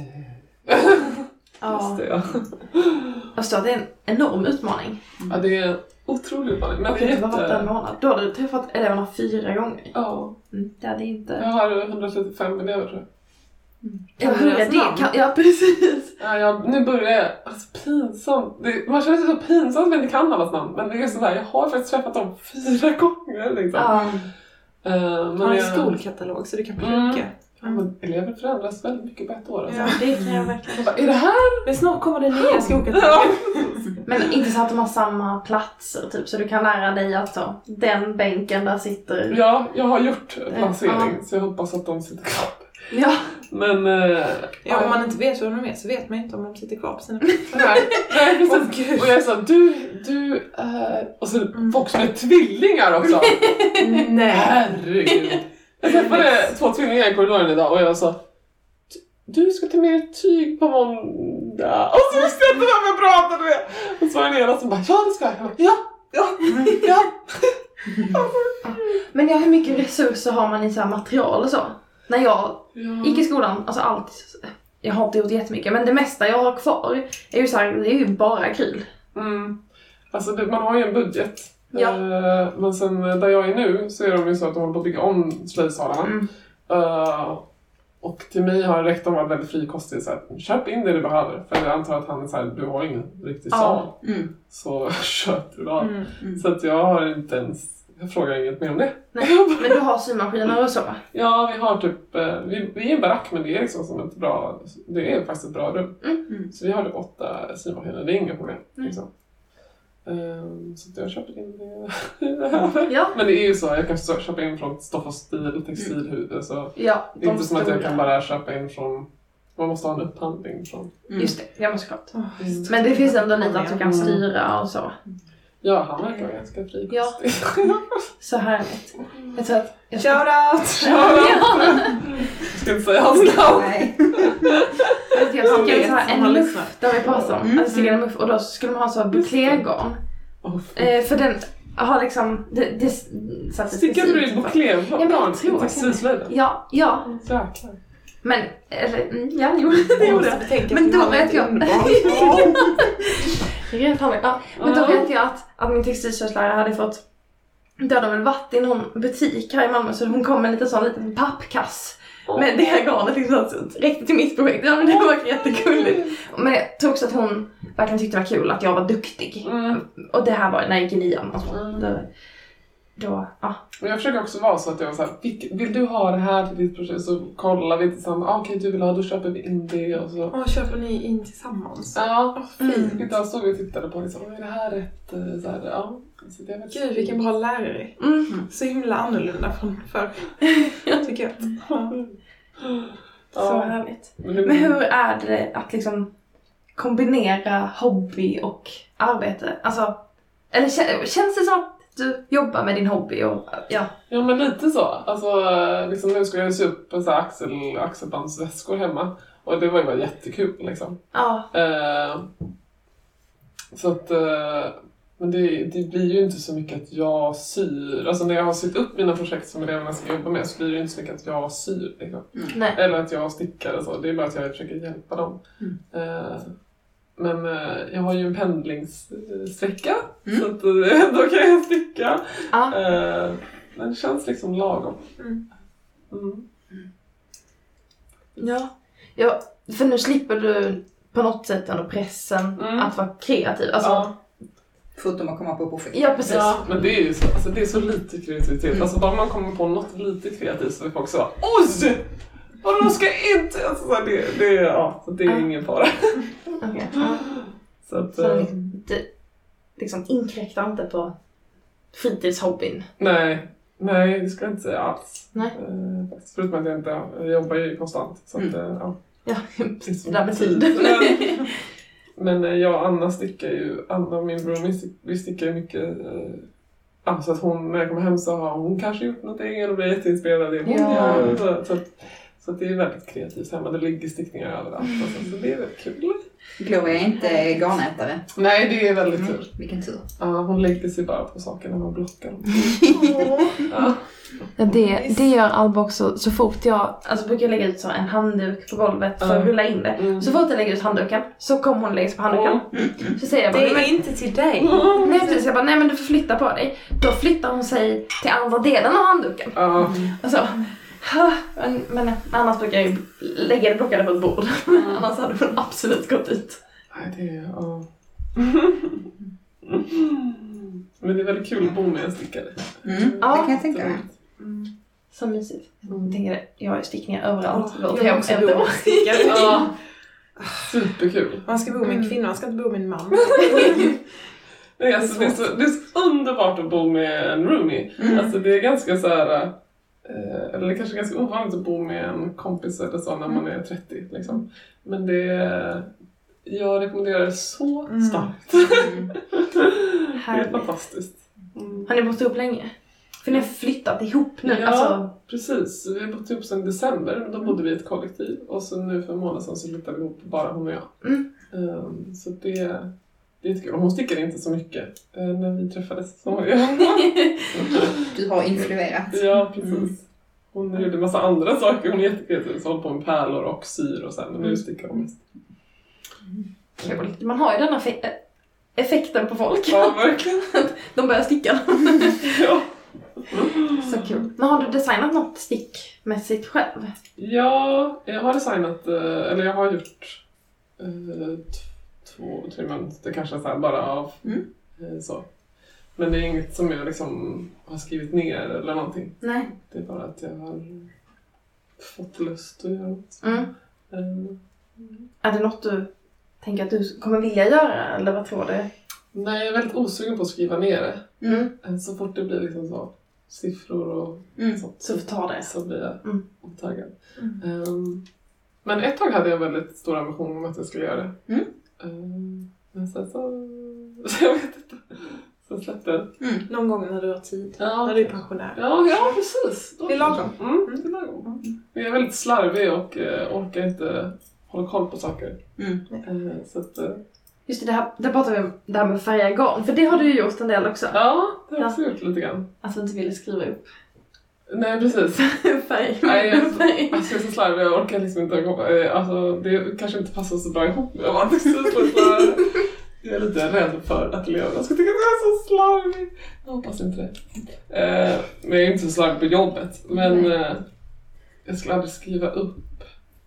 Just *laughs* det, ja. Jag att det är en enorm utmaning. ja. Det är en otrolig utmaning. Men är inte bara varit en månad. Då har du träffat eleverna fyra gånger. Ja. Mm, det hade inte... Jag har 135 elever tror jag. Ja, Kan du hur är deras det? Kan, ja, precis. Ja, jag, nu börjar jag, alltså pinsamt. Det, man känner sig så pinsamt att man inte kan allas namn. Men det är sådär, jag har faktiskt träffat dem fyra *laughs* gånger liksom. Ja. Eh, men har en jag- skolkatalog så du kan Mm. plugga. Ja, men elever förändras väldigt mycket på ett år. Alltså. Ja. Det kan jag verkligen. Jag bara, är det här? Men snart kommer det nya Ja. skolkatalogen. Men inte så att de har samma platser typ, så du kan lära dig att så, den bänken där sitter... Ja, jag har gjort placering Ja. så jag hoppas att de sitter kvar. Ja. Men... Eh, Ja, om man inte vet vem de är så vet man inte om de sitter kvar på sina platser. Nej, precis. och jag så du, du är... Och så Mm. folk som är tvillingar också. *laughs* Nej. Herregud. Jag träffade två tvillingar i korridoren idag och jag sa du ska ta med dig tyg på måndag. Och så visste jag inte vem jag pratade med. Och så var det en ena som bara, ja det ska jag. jag. bara, Ja, ja, *laughs* ja. Men ja, hur mycket resurser har man i så här material och så? När jag ja. gick i skolan, alltså allt. Jag har inte gjort jättemycket, men det mesta jag har kvar är ju så här, det är ju bara akryl. Mm. Alltså man har ju en budget. Ja. Eh, men sen där jag är nu så är de ju så att de håller på att bygga om slöjdsalarna. Mm. Eh, och till mig har rektorn varit väldigt frikostig. Så här, köp in det du behöver. För jag antar att han är så här, du har ingen riktig Ja. sal. Mm. Så *laughs* köp du då. Mm. Mm. Så att jag har inte ens, jag frågar inget mer om det. Nej, men du har symaskiner och så? *laughs* Ja, vi har typ, eh, vi, vi är en barack men det är liksom som ett bra, det är faktiskt ett bra rum. Mm. Så vi har typ åtta symaskiner, det är inga problem. Mm. Liksom. Ehm, så att jag köper in det. Ja. *laughs* Men det är ju så, jag kan köpa in från Stoff och Stil, textilhus. Så Ja, det är inte som att jag kan bara köpa in från, man måste ha en upphandling från. Mm. Just det, ja men såklart. Åh, Men det finns ändå lite att du kan Mm. styra och så. Ja, han verkar ganska frikostig. Så härligt. Jag tror att... Jag ska... Shoutout! Ja. *laughs* Jag ska inte säga hans namn. Nej. Jag skickade Jag vet så här en muff, har vi pratat om. Mm. Alltså, stickade en muff och då skulle man ha så här buclégarn. Oh, Eh, för den har liksom... Det, det satte Stickade du i bouclé? Ja, men jag tror det-? Ja, ja. Jäklar. Men, eller, mm, ja, jo, *laughs* det gjorde jag. Men då vet ett *laughs* har vi. Ja, men då vet jag att, att min textilslöjdslärare hade fått... Då hade de väl varit i någon butik här i Malmö så hon kom med en liten sån liten pappkass med det här garnet liksom räckte till mitt projekt. Ja men det var jättegulligt. Men jag tror också att hon verkligen tyckte det var kul att jag var duktig. Mm. Och det här var när jag gick i nian. Alltså, Mm. Då, ja. Men jag försöker också vara så att jag var såhär, vill du ha det här till ditt projekt? Så kollar vi tillsammans, ah, okej du vill ha, då köper vi in det och så. Åh, köper ni in tillsammans? Ja, Åh, fint. idag stod vi och tittade på liksom, är det här rätt? eh, Så här, ja. Så det är väl Gud, vilken bra lärare. Mm. Så himla annorlunda från förr. *laughs* Tycker jag. Så Ja. härligt. Men, hur är det att liksom kombinera hobby och arbete? Alltså, eller kä- känns det som att du jobbar med din hobby och ja. Ja men lite så. Alltså, liksom, nu ska jag sy upp här axel, axelbandsväskor hemma. Och det var ju bara jättekul liksom. Ja. Eh, så att, eh, men det, det blir ju inte så mycket att jag syr. Alltså när jag har sytt upp mina projekt som eleverna ska jobba med så blir det ju inte så mycket att jag syr. Liksom. Nej. Eller att jag stickar och så. Det är bara att jag försöker hjälpa dem. Mm. Eh, men eh, jag har ju en pendlingssträcka. Mm. Så att, eh, *laughs* då kan jag sticka. Ja. Eh, men det känns liksom lagom. Mm. Mm. ja. Ja, för nu slipper du på något sätt ändå pressen Mm. att vara kreativ. Alltså, ja. Ja, Förutom att komma på projekt. precis. ja, men det är ju så, alltså, det är så lite kreativitet. Mm. Alltså bara man kommer på något lite kreativt så är folk så Oj! Vadå ska jag inte? Alltså, det, det, ja, det är Ja. ingen fara. *laughs* Okej. *gasps* Ja. Så att, Så eh, liksom, det liksom inkräktar inte på fritidshobbyn. nej, nej det ska jag inte säga alls. Nej. Eh, faktiskt. Förutom att jag inte, jag jobbar ju konstant. Så att, Mm. eh, ja. Ja, *laughs* Det är det där med tid. Men, *laughs* Men eh, jag och Anna stickar ju, Anna min roomie, stick- vi stickar ju mycket eh, Ja, så att hon, när jag kommer hem så har hon kanske gjort någonting och blir jätteinspirerad av det hon Ja. gör. Så, så, att, så det är väldigt kreativt hemma. Det ligger stickningar överallt. och Så, så det är väldigt kul. Gloria är inte garnätare. Nej, det är väldigt Mm. kul. Vilken tur. Ja, hon lägger sig bara på saker när man blockar dem. *laughs* ja. Ja, det, det gör Alba också. Så fort jag alltså brukar jag lägga ut så en handduk på golvet för att rulla in det. Mm. Så fort jag lägger ut handduken så kommer hon lägga sig på handduken. Så säger jag bara, Det "Nej, är inte till dig. men, nej precis, jag bara, nej men du får flytta på dig. Då flyttar hon sig till andra delen av handduken. Och så, "Ha." Men, men annars brukar jag ju lägga det blockade på ett bord. *laughs* annars hade hon absolut gått ut. Nej, det är... Ja. Men det är väldigt kul att bo med en stickare. Mm, Ja. det kan jag tänka mig. Så mysigt. Jag tänker, jag har stickningar överallt. Vårt jag har också är bo inte med stickare. *laughs* Ja. Superkul. Man ska bo med en kvinna, man ska inte bo med en man. *laughs* Nej, alltså, det, är så, det är så underbart att bo med en roomie. Mm. Alltså, det är ganska så här... Eh, eller det är kanske är ganska ovanligt att bo med en kompis eller så när man är 30. Liksom. Men det. Jag rekommenderar det så Mm. starkt. Mm. *laughs* Det är fantastiskt. Mm. Har ni bott ihop länge? För ni har flyttat ihop nu. Ja. Alltså, Precis, vi har bott ihop sedan december. Då bodde vi i ett kollektiv. Och så nu för en månad sedan så flyttade vi ihop, bara hon och jag. Mm. Ehm, så det, det är jättekul. Och hon stickade inte så mycket eh, när vi träffades. Så hon, *laughs* Du har influerat. ja, precis. Hon gjorde massa andra saker. Hon är jättekreativ. Så håller på med pärlor och syr och sen. Men nu stickar hon mest. kul. Man har ju den här fe- effekten på folk. Ja, verkligen. *laughs* De börjar sticka. *laughs* Ja. Så kul. Men har du designat något stickmässigt själv? Ja, jag har designat, eh, eller jag har gjort eh, två, tre mönster kanske så här, bara av Mm. eh, så. Men det är inget som jag liksom har skrivit ner eller någonting. Nej. Det är bara att jag har fått lust att göra något. Mm. Eh, Är det något du tänker att du kommer vilja göra eller vad tror du? nej, jag är väldigt osugen på att skriva ner det. Mm. Eh, Så fort det blir liksom så siffror och Mm. sånt Så ta det. så blir jag Mm. taggad. Mm. Ehm, men ett tag hade jag väldigt stor ambition om att jag skulle göra det. Mm. Ehm, men sen *laughs* så... jag vet inte. Så släppte jag. Mm. Någon gång när du har tid. Ja. När du är pensionär. Ja, ja precis. Det är lagom. Mm, det är lagom. Men jag är väldigt slarvig och eh, orkar inte hålla koll på saker. Mm. Eh, så att, eh, Just det, det här, där pratar vi om det här med att färga garn. För det har du ju gjort en del också. ja, det har jag också gjort lite grann. Att du inte ville skriva upp Nej, precis. *laughs* färg. Nej, jag, *laughs* färg. alltså jag är så slarvig, jag orkar liksom inte eh, Alltså, det kanske inte passar så bra ihop med textilslöjdlärare. Jag är lite rädd för att eleverna ska tycka att jag är så slarvig. Jag hoppas inte det. Eh, men jag är inte så slarvig på jobbet. Men eh, jag skulle aldrig skriva upp.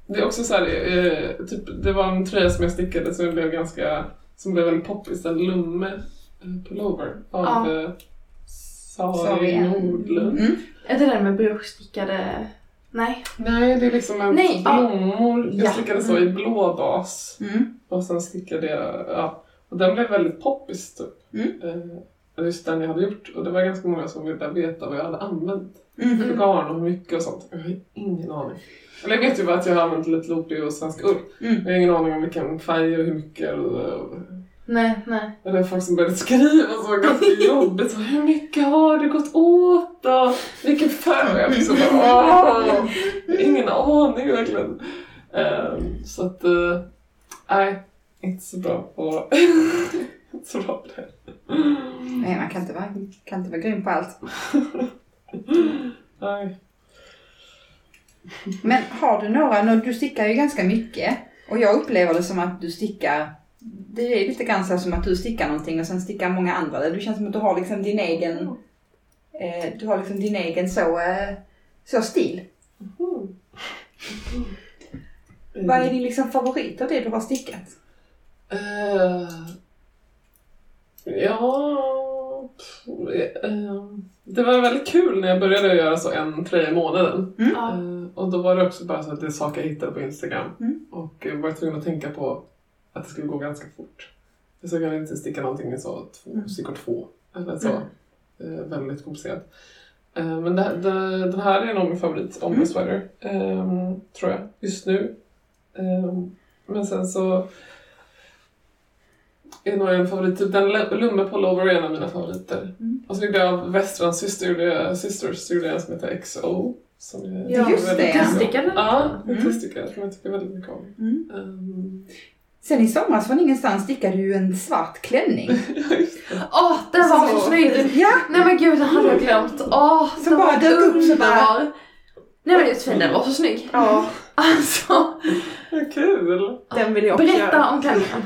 Det är också så här, eh, typ, det var en tröja som jag stickade som blev ganska, som blev väldigt poppis, en Lumme pullover av Ja. Sari. Nordlund. Mm. Är det den med broschstickade... Nej. Nej, det är liksom en Nej, blommor. Jag Ja. stickade så i blå bas. Mm. Och sen stickade jag, ja. Och den blev väldigt poppis typ. Mm. Eh, just den jag hade gjort. Och det var ganska många som ville veta vad jag hade använt. Mm. För garn och hur mycket och sånt. Jag har ingen aning. Eller jag vet ju bara att jag har använt lite loopy och svensk ull. Mm. Jag har ingen aning om vilken färg och hur mycket. Och, och, Nej, nej. och det var folk som började skriva så ganska jobbigt. Så, hur mycket har det gått åt då? Vilken färg? Jag så bara, ingen aning verkligen. Ehm, så att, eh, nej, inte så bra på, *laughs* inte så bra på det. Nej, man kan inte, vara, kan inte vara grym på allt. *laughs* Nej. Men har du några, nå- du stickar ju ganska mycket. Och jag upplever det som att du stickar, det är lite grann så som att du stickar någonting och sen stickar många andra. Det känns som att du har liksom din egen, eh, du har liksom din egen så, eh, så stil. Mm. Vad är din liksom favorit av det du har stickat? Eh, ja... eh, det var väldigt kul när jag började göra så en tröja i månaden. Eh, och då var det också bara så att det är saker jag hittade på Instagram. Mm. Och jag var tvungen att tänka på att det skulle gå ganska fort. Så jag kan inte sticka någonting i så två, Mm. stickor två. Eller så. Mm. Eh, väldigt komplicerat. Eh, men det, det, den här är nog min favorit, Ombre Mm. Sweater. ehm, tror jag, just nu. Ehm, men sen så är nog en favorit. Typ den Lumme Pullover är en av mina favoriter. Mm. Och så gjorde jag av gjorde jag- Sisters gjorde jag en som heter XO. Som är Ja, just det. Testickade? Ja, Mm. testickare som jag tycker väldigt mycket om. Mm. Um, Sen i somras från ingenstans stickade du ju en svart klänning. *laughs* Åh, den var så snygg! Ja, Nej men gud, den hade jag glömt. Åh, Som den bara var dök upp så bara-. Nej men just fin, den var så snygg. Ja, *laughs* Alltså, vad kul! den vill jag också berätta göra. om klänningen.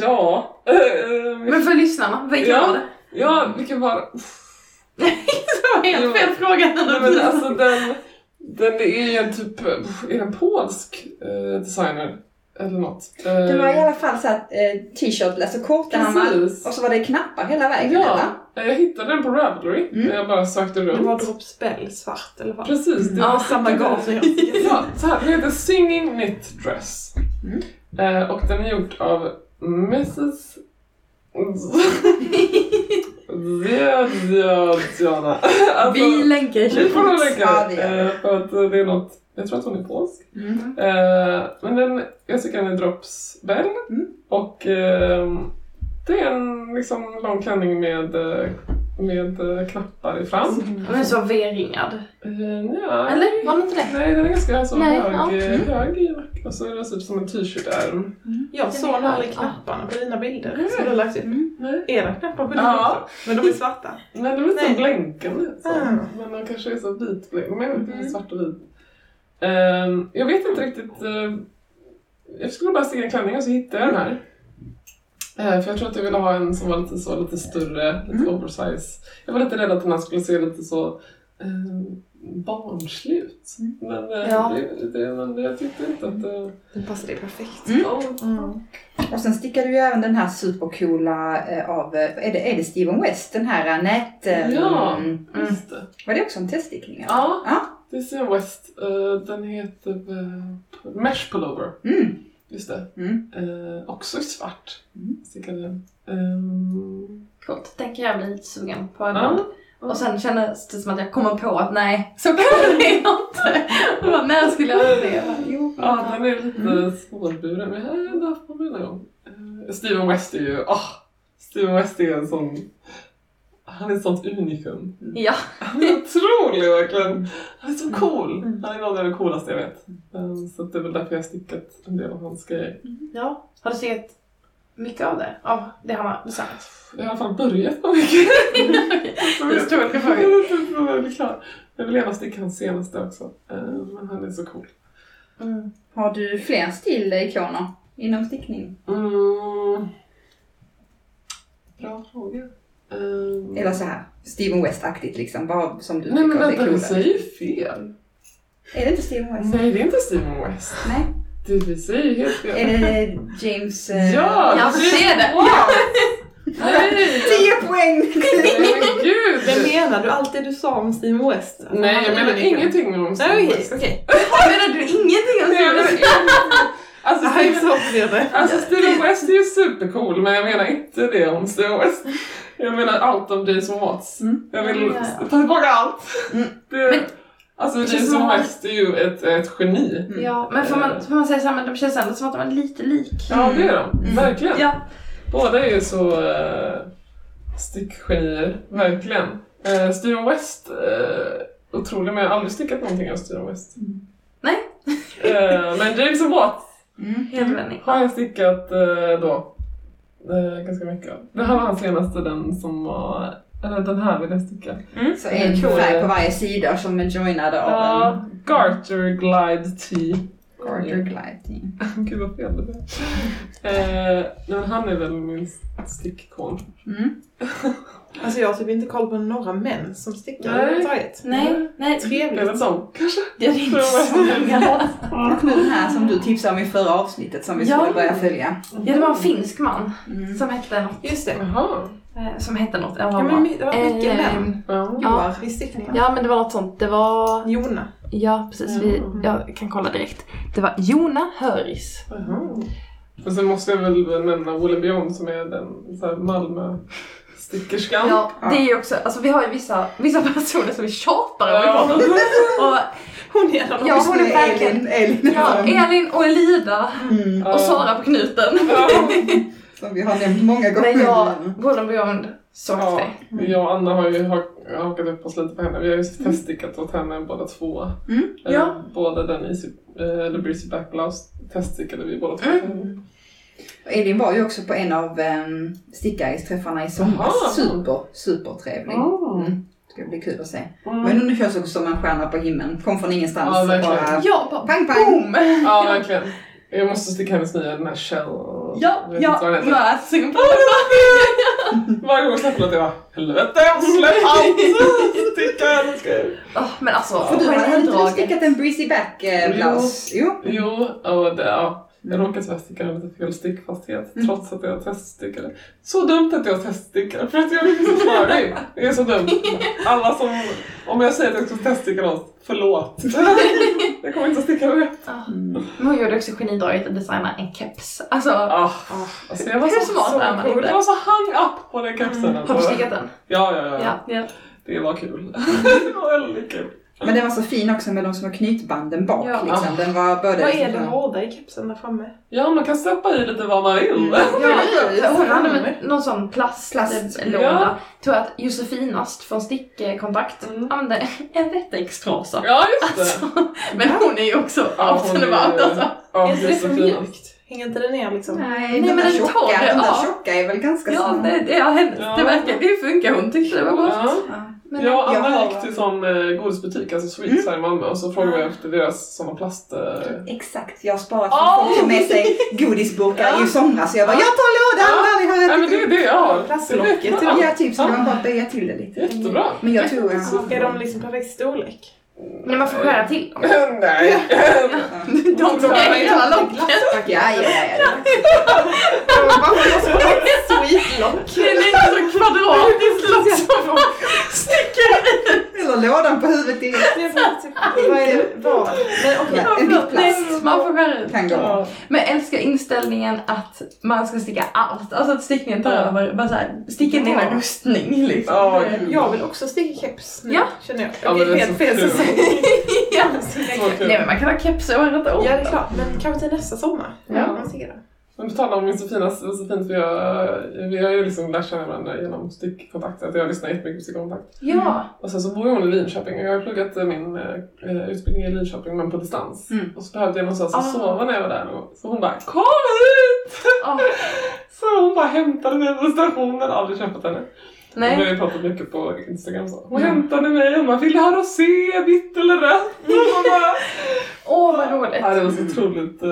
Ja. ehm, Men för lyssnarna, vilken Ja. var det? ja, vilken var... Det var helt Jo. fel fråga. Nej, men alltså den, den är ju en typ, är det en polsk eh, designer? Eller något. Eh, det var i alla fall så att eh, t-shirt, alltså kortärmar Precis. och så var det knappar hela vägen eller? Ja, jag hittade den på Ravelry Mm. jag bara sökte runt. Det var Drop Spell svart eller vad? Precis, det Ja, var Samma garn som jag. Ja, så här, den heter Singing Knit Dress. Mm. Eh, och den är gjord av Mrs... *laughs* Zjadjadjana. Alltså, Vi länkar i vi får lägga Ja, det eh, för att eh, det är något, jag tror att hon är polsk. Mm. Eh, men den, jag tycker den är droppsbell. Mm. Och ehm, det är en liksom lång klänning med, eh, med eh, knappar i fram. Den är så V-ringad. Eh, ja, Eller? Var det inte det? Nej, den är ganska så Nej, hög, ja. eh, hög. Och så är den typ som en t-shirt-ärm. Jag såg aldrig knapparna på dina bilder som du har lagt upp. Mm. Nej. Är det knappar på dina Ja. också? Men de är svarta. Men de är Nej. blänkande. Så. Ah. Men de kanske är så vitblänk. Men jag vet inte, Mm. svart och vit. Ehm, jag vet inte riktigt. eh, jag skulle bara sticka en klänning och så hittade jag den här. Eh, för jag tror att jag ville ha en som var lite så, lite större, lite Mm. oversize. Jag var lite rädd att den här skulle se lite så eh, barnslig ut. Mm. Men, eh, Ja. det, det, men jag tyckte inte att det... Den passar dig perfekt. Mm. Oh, Mm. Och sen stickade du ju även den här supercoola av, är det, är det Steven West? Den här nät... Ja. mm. Just det. Var det också en teststickning? eller? Ja, Ja. Det är Steven West. Eh, den heter eh, Mesh Pullover. Mm. Just det. Mm. Eh, också i svart. Mm. Stickade. Ehm, Coolt, den kan jag bli lite sugen på ibland. Och sen kändes det som att jag kommer på att nej, så kan *laughs* det inte. Och bara, när skulle jag göra det? Jo, ja, den är lite Mm. svårburen. Men jag har ändå haft på mig någon gång. Eh, Steven West är ju... ah Steven West är en sån... Han är ett sånt unikum. Ja. Han är otrolig verkligen. Han är så cool. Mm. Han är nog det coolaste jag vet. Eh, Så det är väl därför jag har stickat en del av hans grejer. ja. Har du sett mycket av det? Av det han har designat? Jag har i alla fall börjat på mycket. Det är stor fråga. Jag är klar. Jag vill gärna sticka hans senaste också. Eh, Men han är så cool. Mm. Har du fler stilikoner inom stickning? Mm. Bra fråga. Um, Eller så här, Steven West-aktigt liksom, bara som du Nej men tycker det vänta, är du coolare. säger fel. Är det inte Steven West? Nej, det är inte Steven West. Nej. Du, vi säger helt fel. Är det James... eh, Ja, Ja, precis. se det. Wow! Nej! *laughs* 10 poäng! Nej men Men gud! menar du allt det du sa om Steven West? Alltså, Nej, jag menar ingenting om Steven West. okej. Menar du ingenting om Nej, jag menar Steven? ingenting. Alltså, Ja, Steven, så blir det. alltså Steven West är ju supercool, men jag menar inte det om Steven West. Jag menar allt om Jason Watts. Mm. Jag vill Ja, ja, ta tillbaka allt. Mm. Det, Men- alltså Jason som att- West är ju ett, ett geni. Mm. Ja, men får man, får man säga såhär, men de känns ändå som att de är lite lik. Ja, det är de. Mm. Verkligen. Ja. Båda är ju så uh, stickgenier. Verkligen. Uh, Steven West, uh, otrolig, men jag har aldrig stickat någonting av Steven West. Nej. Eh, men Jason Watts Mm. Har jag stickat eh, då. eh, ganska mycket av. Det här var hans senaste, den som var... Eller den här vill jag sticka. Så en färg på varje sida som är joinade av Ja, en Garter Glide T. Garter Glide. *laughs* Gud vad fel det blev. *laughs* Eh, men han är väl min stickikon. Mm. *laughs* Alltså jag har typ inte koll på några män som stickar Nej. överhuvudtaget. Nej, nej. Det är de kanske? Det är inte så många. Och nu den här som du tipsade om i förra avsnittet som vi Ja. skulle börja följa. Ja, det var en finsk man Mm. som hette något. Just det. Jaha. eh, Som hette något. Ja, men det var mycket Eh, män. Ja. Joar i stickningen. Ja, men det var något sånt. Det var... Jona. Ja, precis. Vi, Mm. jag kan kolla direkt. Det var Jona Höris. Jaha. Och sen måste jag väl nämna Woolen Beyond som är den så här, Malmö-stickerskan. Ja, det är ju också, alltså vi har ju vissa, vissa *laughs* personer som vi tjatar om i Ja. podden. *laughs* Och Hon är en av de Ja, hon är verkligen- Elin, Elin. ja, Elin och Elida Mm. och Sara på knuten. Ja. *laughs* Som vi har nämnt många gånger. Men jag, Golden Beyond, så Ja, häftig. jag och Anna har ju hak- hakat upp oss lite på henne. Vi har ju teststickat åt henne båda två. Mm. Eh, Ja. Både den Easy, eh, The Breezy Back Blouse teststickade vi båda två. Mm. Elin var ju också på en av um, stickaris-träffarna i somras. Super, super trevlig. Mm. Det ska bli kul att se. Mm. Men hon känns också som en stjärna på himlen. Kom från ingenstans. Ja, verkligen. bara, Ja, bara pang pang. boom! Ja, verkligen. Jag måste sticka hennes nya, den här Shell. och- Ja, jag vet ja, inte vad den heter. jag är sugen på *laughs* Varje gång jag släpper något jag bara helvete, släpp allt! *laughs* Sticka, ska jag... Åh, Men alltså, För du hade inte du genidraget. stickat en breezy back eh, blouse? Jo. Jo, och det, ja. Jag råkade tyvärr sticka den lite fel stickfasthet Mm. trots att jag teststickade. Så dumt att jag teststickade för att jag är så snörig. Det är så dumt. Alla som, om jag säger att jag ska teststicka något, förlåt. *laughs* jag kommer inte att sticka det. Ja. Men hon gjorde också genidraget att designa en keps. Alltså, Ah, alltså jag var Hur så, smart så är man cool. Jag var så hung up på den kepsen. har du Alltså. stickat den? Ja, ja, ja, Ja. ja. Det var kul. *laughs* det var väldigt kul. Men den var så fin också med de små knytbanden bak Ja. liksom. Den var både... Vad är det hårda i kepsen där framme? Ja, man kan stoppa i lite vad man vill. Mm. Ja, hon hade någon sån plastlåda. Plast. Ja. Tror att Josefinast från Stickkontakt Mm. använde en Wettex-trasa. Ja, just det. Alltså, men hon är ju också out and är about alltså. Ja, är det för Josefina. mjukt? Hänger inte det ner liksom? Nej, Nej, men den tjocka, tar det, den där ja. tjocka är väl ganska Ja, så... det, det, ja, hennes, Ja. det verkar, det funkar. Hon tyckte det var gott. Ja. Ja. Men, Jag och Jag Anna har- gick till sån eh, godisbutik, alltså Sweets här i Malmö och så frågade vi efter deras såna plast... Eh... Exakt, jag har sparat Åh! för folk tog med sig godisburkar Ja. i somras. Så jag bara, jag tar lådan Ja. vi har det det jag har. Plastlocket. Ja, typ så man bara böja till det lite. Jättebra. Men jag tror... Är de liksom perfekt storlek? När man får skära till dem. *laughs* Nej. *laughs* De tar hela locket. Ja, ja, ja. ja. Sweetlock. Det är lite så kvadratiskt *laughs* lock som sticker. Eller lådan på huvudet direkt. Vad är det? Vad? Men en bit plast. Man får skära ut. Kan gå. Ja. Men jag älskar inställningen att man ska sticka allt. Alltså att stickningen tar över. Bara såhär, sticka din rustning liksom. Jag vill också sticka keps nu, Ja. känner jag. Men är helt fel säsong. *laughs* ja. Nej men man kan ha keps året år. Ja, det är klart. Men kanske till nästa sommar. Ja. Man ser det. Men på tal om min så fina, så fint vi har, vi har ju liksom lärt känna varandra genom stickkontakt. Att jag lyssnar jättemycket på stickkontakt. Ja. Och sen så bor hon i Linköping och jag har pluggat eh, min eh, utbildning i Linköping men på distans. Mm. Och så behövde jag någonstans Ah. att sova när jag var där. Och Så hon bara Kom hit! Ah. *laughs* Så hon bara hämtade mig på stationen, aldrig träffat henne. Vi har Nej. ju pratat mycket på Instagram så. Hon Mm. hämtade mig och bara Vill du ha rosé, vitt eller rött? Och *laughs* Åh vad roligt. Ja, det var så otroligt, eh,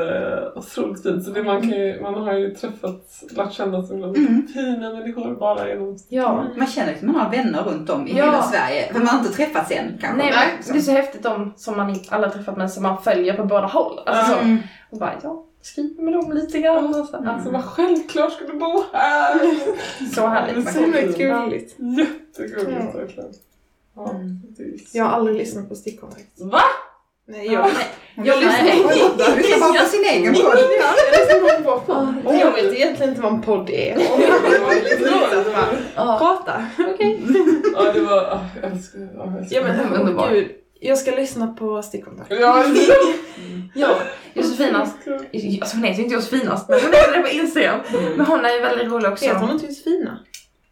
otroligt fint. Så det, man, kan ju, man har ju träffat, lärt känna så himla Mm. fina människor bara genom... Ja. Man känner att man har vänner runt om i Ja. hela Sverige. Men man har inte träffats än kanske. Nej Nej, men det är så häftigt de som man alla träffat men som man följer på båda håll. Alltså så. Mm. Och bara ja, skriv med dem lite grann. Och så. Alltså Alltså, vad självklart ska du bo här! *laughs* så härligt. Så gulligt. Jättegulligt Mm. verkligen. Ja, Mm. det Jag har aldrig lyssnat på stickkontakt. Va? Nej, jag... Lyssnar på Lotta, lyssnar bara på sin egen podd. Ja, jag vet egentligen inte vad en podd är. Prata. Okej. Ja, det var... *laughs* *laughs* Jag älskar älskar Ja men Mm, Underbar. gud. Jag ska lyssna på stickkontakt. Ja, *laughs* Ja, Josefinast. Alltså hon heter ju inte Josefinast men hon heter det på Instagram. Men hon är ju väldigt rolig också. Heter hon inte Josefina?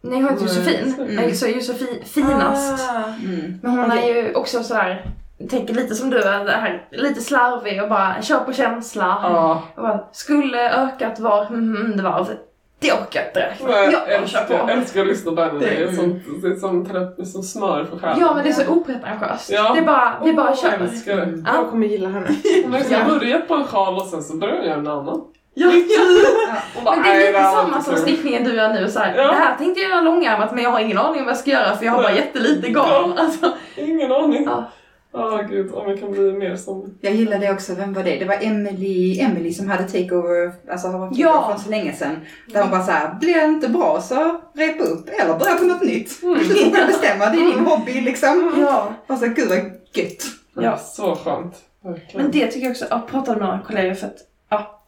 Nej hon heter Josefin. Mm. Nej, så Josefin finast. Ah. Mm. Men hon är ju också sådär, tänker lite som du, är det här, lite slarvig och bara kör på känsla. Ja, Och bara, skulle ökat var, mm, mm, det var det orkar jag inte räkna. jag Jag älskar, på. älskar att lyssna på henne. Det är som, det är som terapi, som smör för själen. Ja men det är så opretentiöst. Ja. Det är bara, det är bara Jag kör. älskar det. Ja. Jag kommer gilla henne. *laughs* Hon har liksom Ja. börjat på en sjal och sen så börjar hon göra en annan. Ja. Hon *laughs* bara, Men det är "Nej, lite samma som kul." stickningen du gör nu. Så här, Ja. Det här tänkte jag göra långärmat men jag har ingen aning om vad jag ska göra för jag har bara jättelite garn. Ja. Alltså, Ingen aning. Ja. Ja, gud. Om jag kan bli mer som... Jag gillade också, vem var det? Det var Emily, Emily som hade takeover, alltså har varit Ja. för så länge sedan. Där hon bara såhär, blir det inte bra så repa upp eller börja på något nytt. Mm. Du får själv bestämma, det är din hobby liksom. ja. Och så gud vad gött. Ja. Så skönt. Verkligen. Men det tycker jag också, jag pratade med några kollegor för att, ja,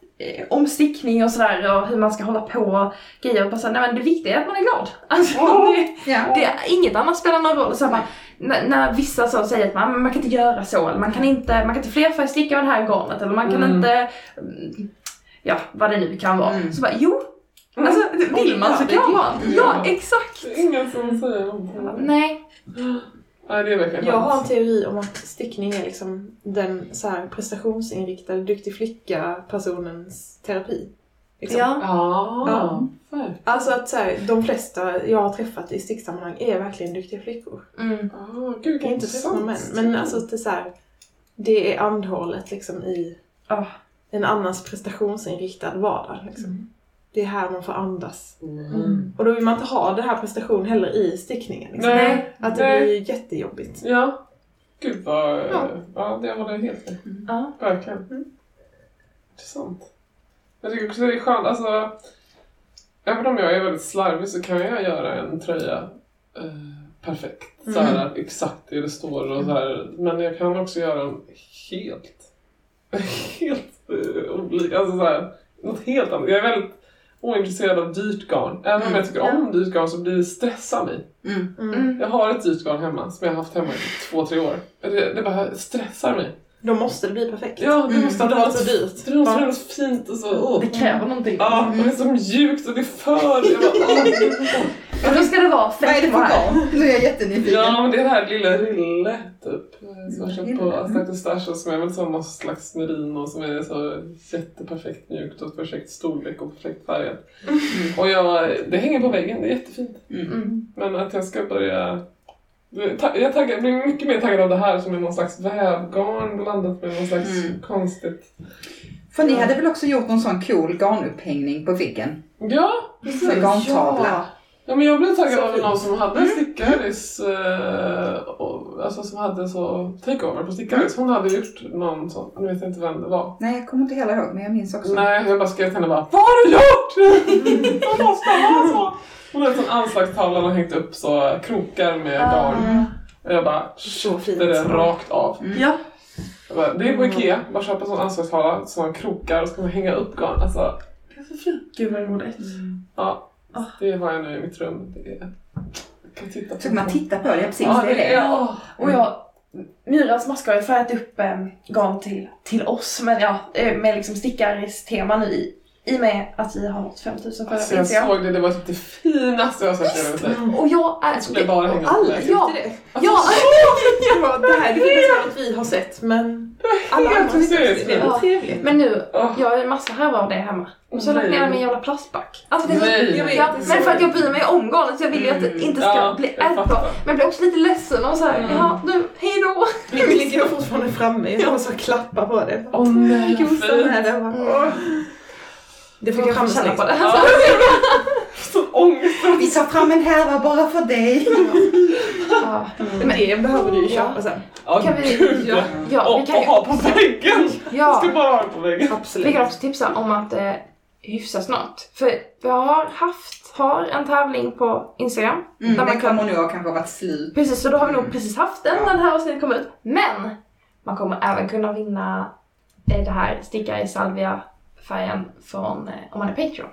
om stickning och sådär och hur man ska hålla på och grejer. Och bara så nej men det viktiga är att man är glad. *laughs* Alltså, Ja. det, Ja. det, inget annat spelar någon roll. Så här, bara, när, när vissa så säger att man, man kan inte göra så, eller man kan inte, man kan inte flerfärgsticka med det här garnet, eller man kan Mm. inte, mm, ja vad det nu kan vara. Mm. Så bara, jo, alltså vill man så kan man. Ja, exakt. Det är ingen som säger någonting. Nej. Det verkligen Jag har en teori om att stickning är liksom den så här prestationsinriktade duktig flicka-personens terapi. Liksom. Ja. Ja, ja. Alltså att så här, de flesta jag har träffat i sticksammanhang är verkligen duktiga flickor. Mm. Ah, gud, Jag inte träffa några män. Men alltså att det, är så här, det är andhållet liksom i Ah. en annans prestationsinriktad vardag. Liksom. Det är här man får andas. Mm. Och då vill man inte ha den här prestationen heller i stickningen. Liksom. Nej, Att det nej. blir jättejobbigt. Ja. Gud vad... Ja. Ja, det håller jag helt med. Ja. Verkligen. Mm. Intressant. Jag tycker också det är skönt, alltså... Även om jag är väldigt slarvig så kan jag göra en tröja eh, perfekt. Så här, Exakt det det står och så här. Men jag kan också göra en helt, *laughs* helt eh, olika. Alltså så här, något helt annat. Jag är väldigt ointresserad av dyrt garn. Även om jag tycker om dyrt garn så blir det stressar mig. Mm. Mm. Jag har ett dyrt garn hemma som jag har haft hemma i två, tre år. Det, det bara stressar mig. Då måste det bli perfekt. Ja, det Mm. måste Det vara var så dyrt. Det måste vara fint och så... åh. Det kräver någonting. Ja, och det är så mjukt och det är för... *laughs* Och då ska det vara Vad är det fett för garn? Nu är jag jättenyfiken. Ja, men det är det här lilla Rille, typ. Som jag köpt på mm. Astarte Stash och som är väl som någon slags merino som är så jätteperfekt mjukt och perfekt storlek och perfekt färgat. Och jag, det hänger på väggen, det är jättefint. Mm. Men att jag ska börja... Jag taggar, blir mycket mer taggad av det här som är någon slags vävgarn blandat med någon slags Mm. konstigt... För ni hade väl också gjort någon sån cool garnupphängning på väggen? Ja, Med garntavla. Ja men jag blev taggad av någon som hade stickaris, eh, och, alltså som hade så takeover på stickaris. Hon hade gjort någon sån, nu vet jag inte vem det var. Nej, jag kommer inte heller ihåg, men jag minns också. Nej, jag bara skrev till henne bara Vad har du gjort? Jag måste ha så! Hon hade en sån anslagstavla och hängt upp så krokar med garn. Mm. Och jag bara Så fint. köpte det rakt av. Ja. Jag bara, det är på Ikea, bara köpa en sån anslagstavla, såna krokar och så kan man hänga upp garn. Alltså, det är så fint. Gud vad roligt. Ja, Ah. Det har jag nu i mitt rum. Det är, kan titta på Så kan man titta på det, ja, precis. Ja, det är det åh. Och jag, Myras maskar har ju färgat upp eh, garn till, till oss, men ja, eh, med liksom stickaris-tema nu i, i och med att vi har nått 5000 följare Alltså på jag såg det, det var typ det finaste jag har sett i liv. Och jag är... Jag skulle bara hänga Alla det. Ja. tyckte det. Ja, *laughs* Ja, det här det är inget vi har sett men *laughs* alla andra har sett det. Det väldigt trevligt. men nu, Åh. jag har ju massa härvor av det hemma. Och så har jag lagt ner min jävla plastback. Alltså det är Nej. Jag vet, ja, det är men för att jag bryr mig om garnet så jag vill ju att det Mm. inte ska Ja, bli jag ätbart. Men jag blir också lite ledsen och såhär, Mm. ja nu, hejdå. Mitt ligger fortfarande framme. Jag måste klappa på det. Åh nej, vad fint. Det. Får Jag känna på det. Ja. *laughs* Så ångest. Vi tar fram en härva bara för dig. Ja. Men det behöver du ju Ja. köpa sen. Ja, Kan vi- ja. Ja, Och, vi kan och ha på väggen. Jag ja, ska bara ha det på väggen. Absolut. vi kan också tipsa om att eh, hyfsa snart. För vi har haft, har en tävling på Instagram. Mm, Där man den kan- kommer nog ha kanske varit slut. Precis, så då har vi nog precis haft den när det här avsnittet kommer ut. Men man kommer även kunna vinna eh, det här sticka i salvia färgen från eh, om man är Patreon.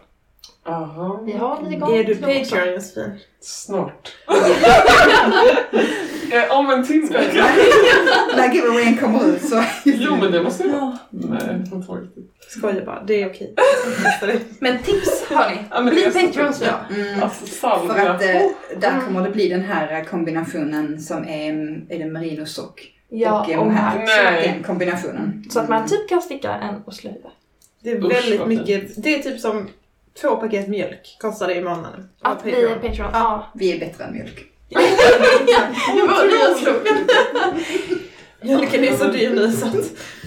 Aha. Vi har lite garn Är du. Patreon Josefin? Snart. *laughs* eh, om en timme. När giveawayen *laughs* kommer ut så... Jo men det måste jag vara. Nej, jag kommer inte. Skojar bara, det är okej. *laughs* Men tips hörni, Ja, bli Patreons kul. ja. Mm. Alltså För att eh, där kommer det bli den här eh, kombinationen som är, är det merinosock Ja, och och här. Nej. Den kombinationen. Så att man typ kan sticka en och slöja. Det är Usch, väldigt mycket. Det är typ som två paket mjölk kostar det i månaden. Att bli Patreon. Patreon, ja. Vi är bättre än mjölk. *laughs* Det var slogan. *laughs* Mjölken är så dyr nu så att...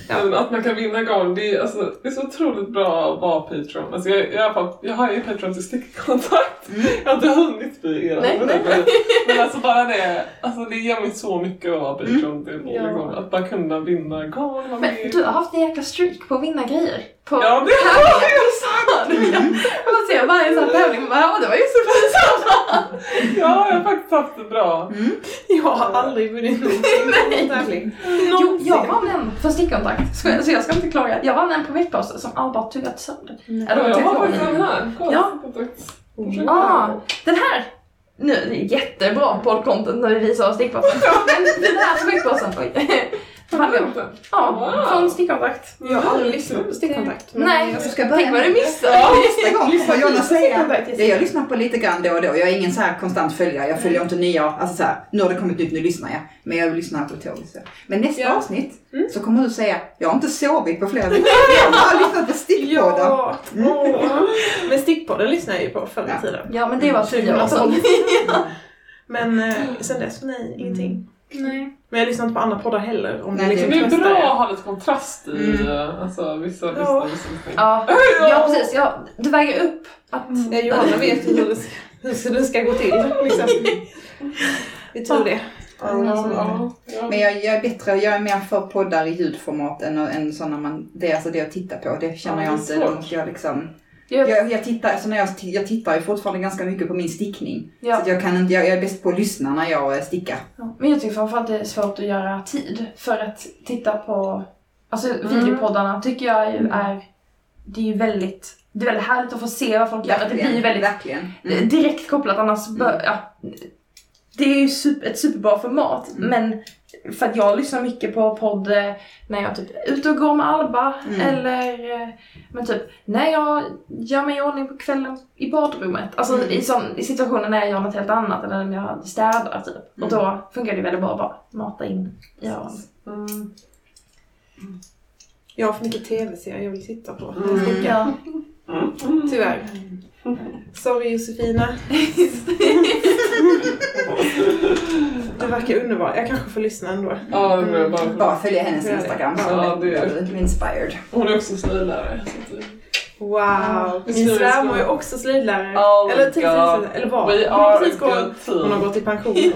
Ja. men Att man kan vinna garn, det är, alltså, det är så otroligt bra att vara Patreon. Alltså, jag, jag, har, jag har ju Patreon till stickkontakt. Jag har inte hunnit bli era. Nej, nej. Men, men alltså bara det, alltså, det ger mig så mycket att vara Patreon till. Ja. Liksom, att bara kunna vinna garn. Men med. du har haft en jäkla streak på att vinna grejer. På Ja, det har jag! Tävlingar. Man ser varje sån här tävling och bara, ja det var ju så fint. *laughs* Ja, jag har faktiskt haft det bra. Jag har aldrig vunnit någon *laughs* tävling. Jo, jag vann en för stickkontakt. Så jag, så jag ska inte klaga. Jag vann en på veckposter som alla bara tuggat sönder. Mm. Eller Ja, jag har faktiskt den här. Kolla, Ja. stickkontakt. Ah, den här! Nu, det är jättebra poddcontent när vi visar stickpåsen. *laughs* Men den här oj. Inte? Ja, Wow. från stickkontakt. Jag har aldrig lyssnat på stickkontakt. Nej, jag ska börja tänk vad du missade. Nästa gång får Jonas säga. Ja, jag lyssnar på lite grann då och då. Jag är ingen så här konstant följare. Jag följer inte nya, alltså så här, nu har det kommit nytt, nu lyssnar jag. Men jag lyssnar på. Så. Men nästa Ja. avsnitt Mm. så kommer du säga, jag har inte sovit på flera *laughs* veckor. Jag har lyssnat på stickpoddar. Ja! Åh. Men stickpodden lyssnade jag ju på förr Ja. i tiden. Ja, men det var tio år sedan. *laughs* Men eh, sen dess, nej, ingenting. Nej. Men jag lyssnar inte på andra poddar heller. Om Nej, det liksom Det är bra att ha lite kontrast i Mm. eh, alltså, vissa Ja. lyssnar, vissa lyssnar. *laughs* Ja, ja precis. Ja, det väger upp att... Ja, Johanna *laughs* vet hur det, hur det ska gå till. Liksom. *laughs* Vi tror det. Ja, ja, ja. Men jag, jag är bättre, jag är mer för poddar i ljudformat än, än sådana man, det är alltså det jag tittar på. Det känner Ja, jag inte. svårt. Då måste jag liksom, Jag, jag, jag tittar, alltså när jag, jag tittar ju fortfarande ganska mycket på min stickning. Så ja, att jag kan inte, jag, jag är bäst på att lyssna när jag eh, stickar. ja. Men jag tycker framförallt det är svårt att göra tid för att titta på... Alltså videopoddarna tycker jag ju är... Det är ju väldigt... Det är väldigt härligt att få se vad folk gör. Det blir ju väldigt verkligen. Mm. direkt kopplat annars bör, ja, Det är ju super, ett superbra format Mm. men för att jag lyssnar mycket på podd eh, när jag typ är ute och går med Alba Mm. eller eh, men typ när jag gör mig i ordning på kvällen i badrummet. Alltså Mm. i, sån, i situationer när jag gör något helt annat eller när jag städar typ. Mm. Och då funkar det väldigt bra att bara mata in i öronen. Mm. Jag har för mycket tv-serier jag vill titta på. Mm. *laughs* Ja. Tyvärr. Sorry Josefina. *laughs* Du verkar underbar. Jag kanske får lyssna ändå. Ja, det är bara... Bara följa hennes. Instagram så Ja, det är- inspired. Hon är också slöjdlärare. så att det- Wow! Min svärmor är också slöjdlärare. Oh eller God. eller var. We Hon har are precis team. Hon har gått i pension. *laughs*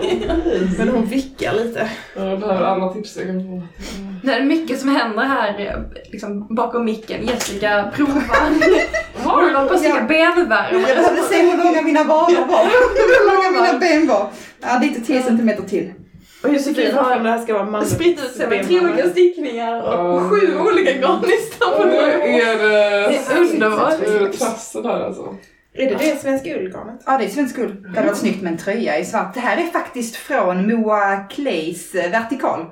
Men hon vickar lite. Jag behöver alla tips jag kan få. Det är mycket som händer här liksom, bakom micken. Jessica provar. Hon håller på att sticka benvärmare. Jag behövde se hur långa mina vanor var. *laughs* hur långa mina ben var. Ja, lite 10 centimeter till. Och Josefin har det här ska vara manligt. spritt ut sig med tre olika stickningar och Ja. sju olika garnistar på nu. är det? Underbart. Är det trassel här alltså? Är det det svenska ullgarnet? Ja, det är svensk ull. Det hade varit snyggt med en tröja i svart. Det här är faktiskt från Moa Clays eh, vertikal.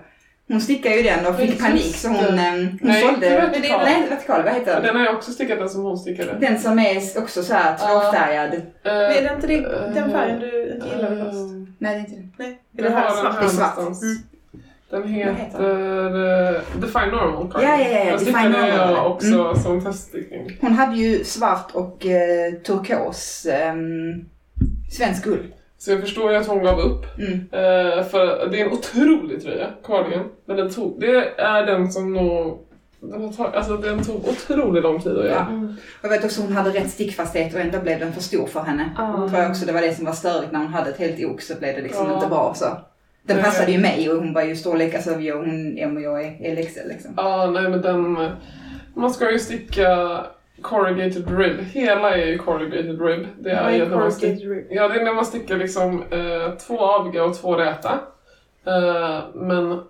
Hon stickade ju den och fick Just panik så hon, det. eh, hon Nej, sålde... inte vertikal. Nej, inte vertikal. Vad heter den? Den har jag också stickat, den som hon stickade. Den som är också så här tvåfärgad. Eh, Men är det inte det, den färgen du inte gillade först? eh, Nej, det är inte den. Nej. Är det här den svart? Det är svart. Mm. Den heter heter uh, Define Normal Cardigan. Ja, ja, ja, ja, Jag Define stickade Normal. jag också som teststickning. Hon hade ju svart och eh, turkos ehm, svensk ull. Så jag förstår ju att hon gav upp. Mm. Eh, för det är en otrolig tröja, cardigan. Men den tog, det är den som nog... Den, har tag, alltså den tog otroligt lång tid att göra. Ja. Och jag vet också hon hade rätt stickfasthet och ändå blev den för stor för henne. Jag tror jag också det var det som var störigt när hon hade ett helt ok så blev det liksom Ja. inte bra så. Den Nej. passade ju mig och hon var ju storlek, alltså jag, hon M och jag är LXL liksom. Ja, nej men den... Man ska ju sticka corrugated rib. Hela är ju corrugated rib. Det är ju när man rib. Ja, det är när man stickar liksom eh, två aviga och två räta. Eh, men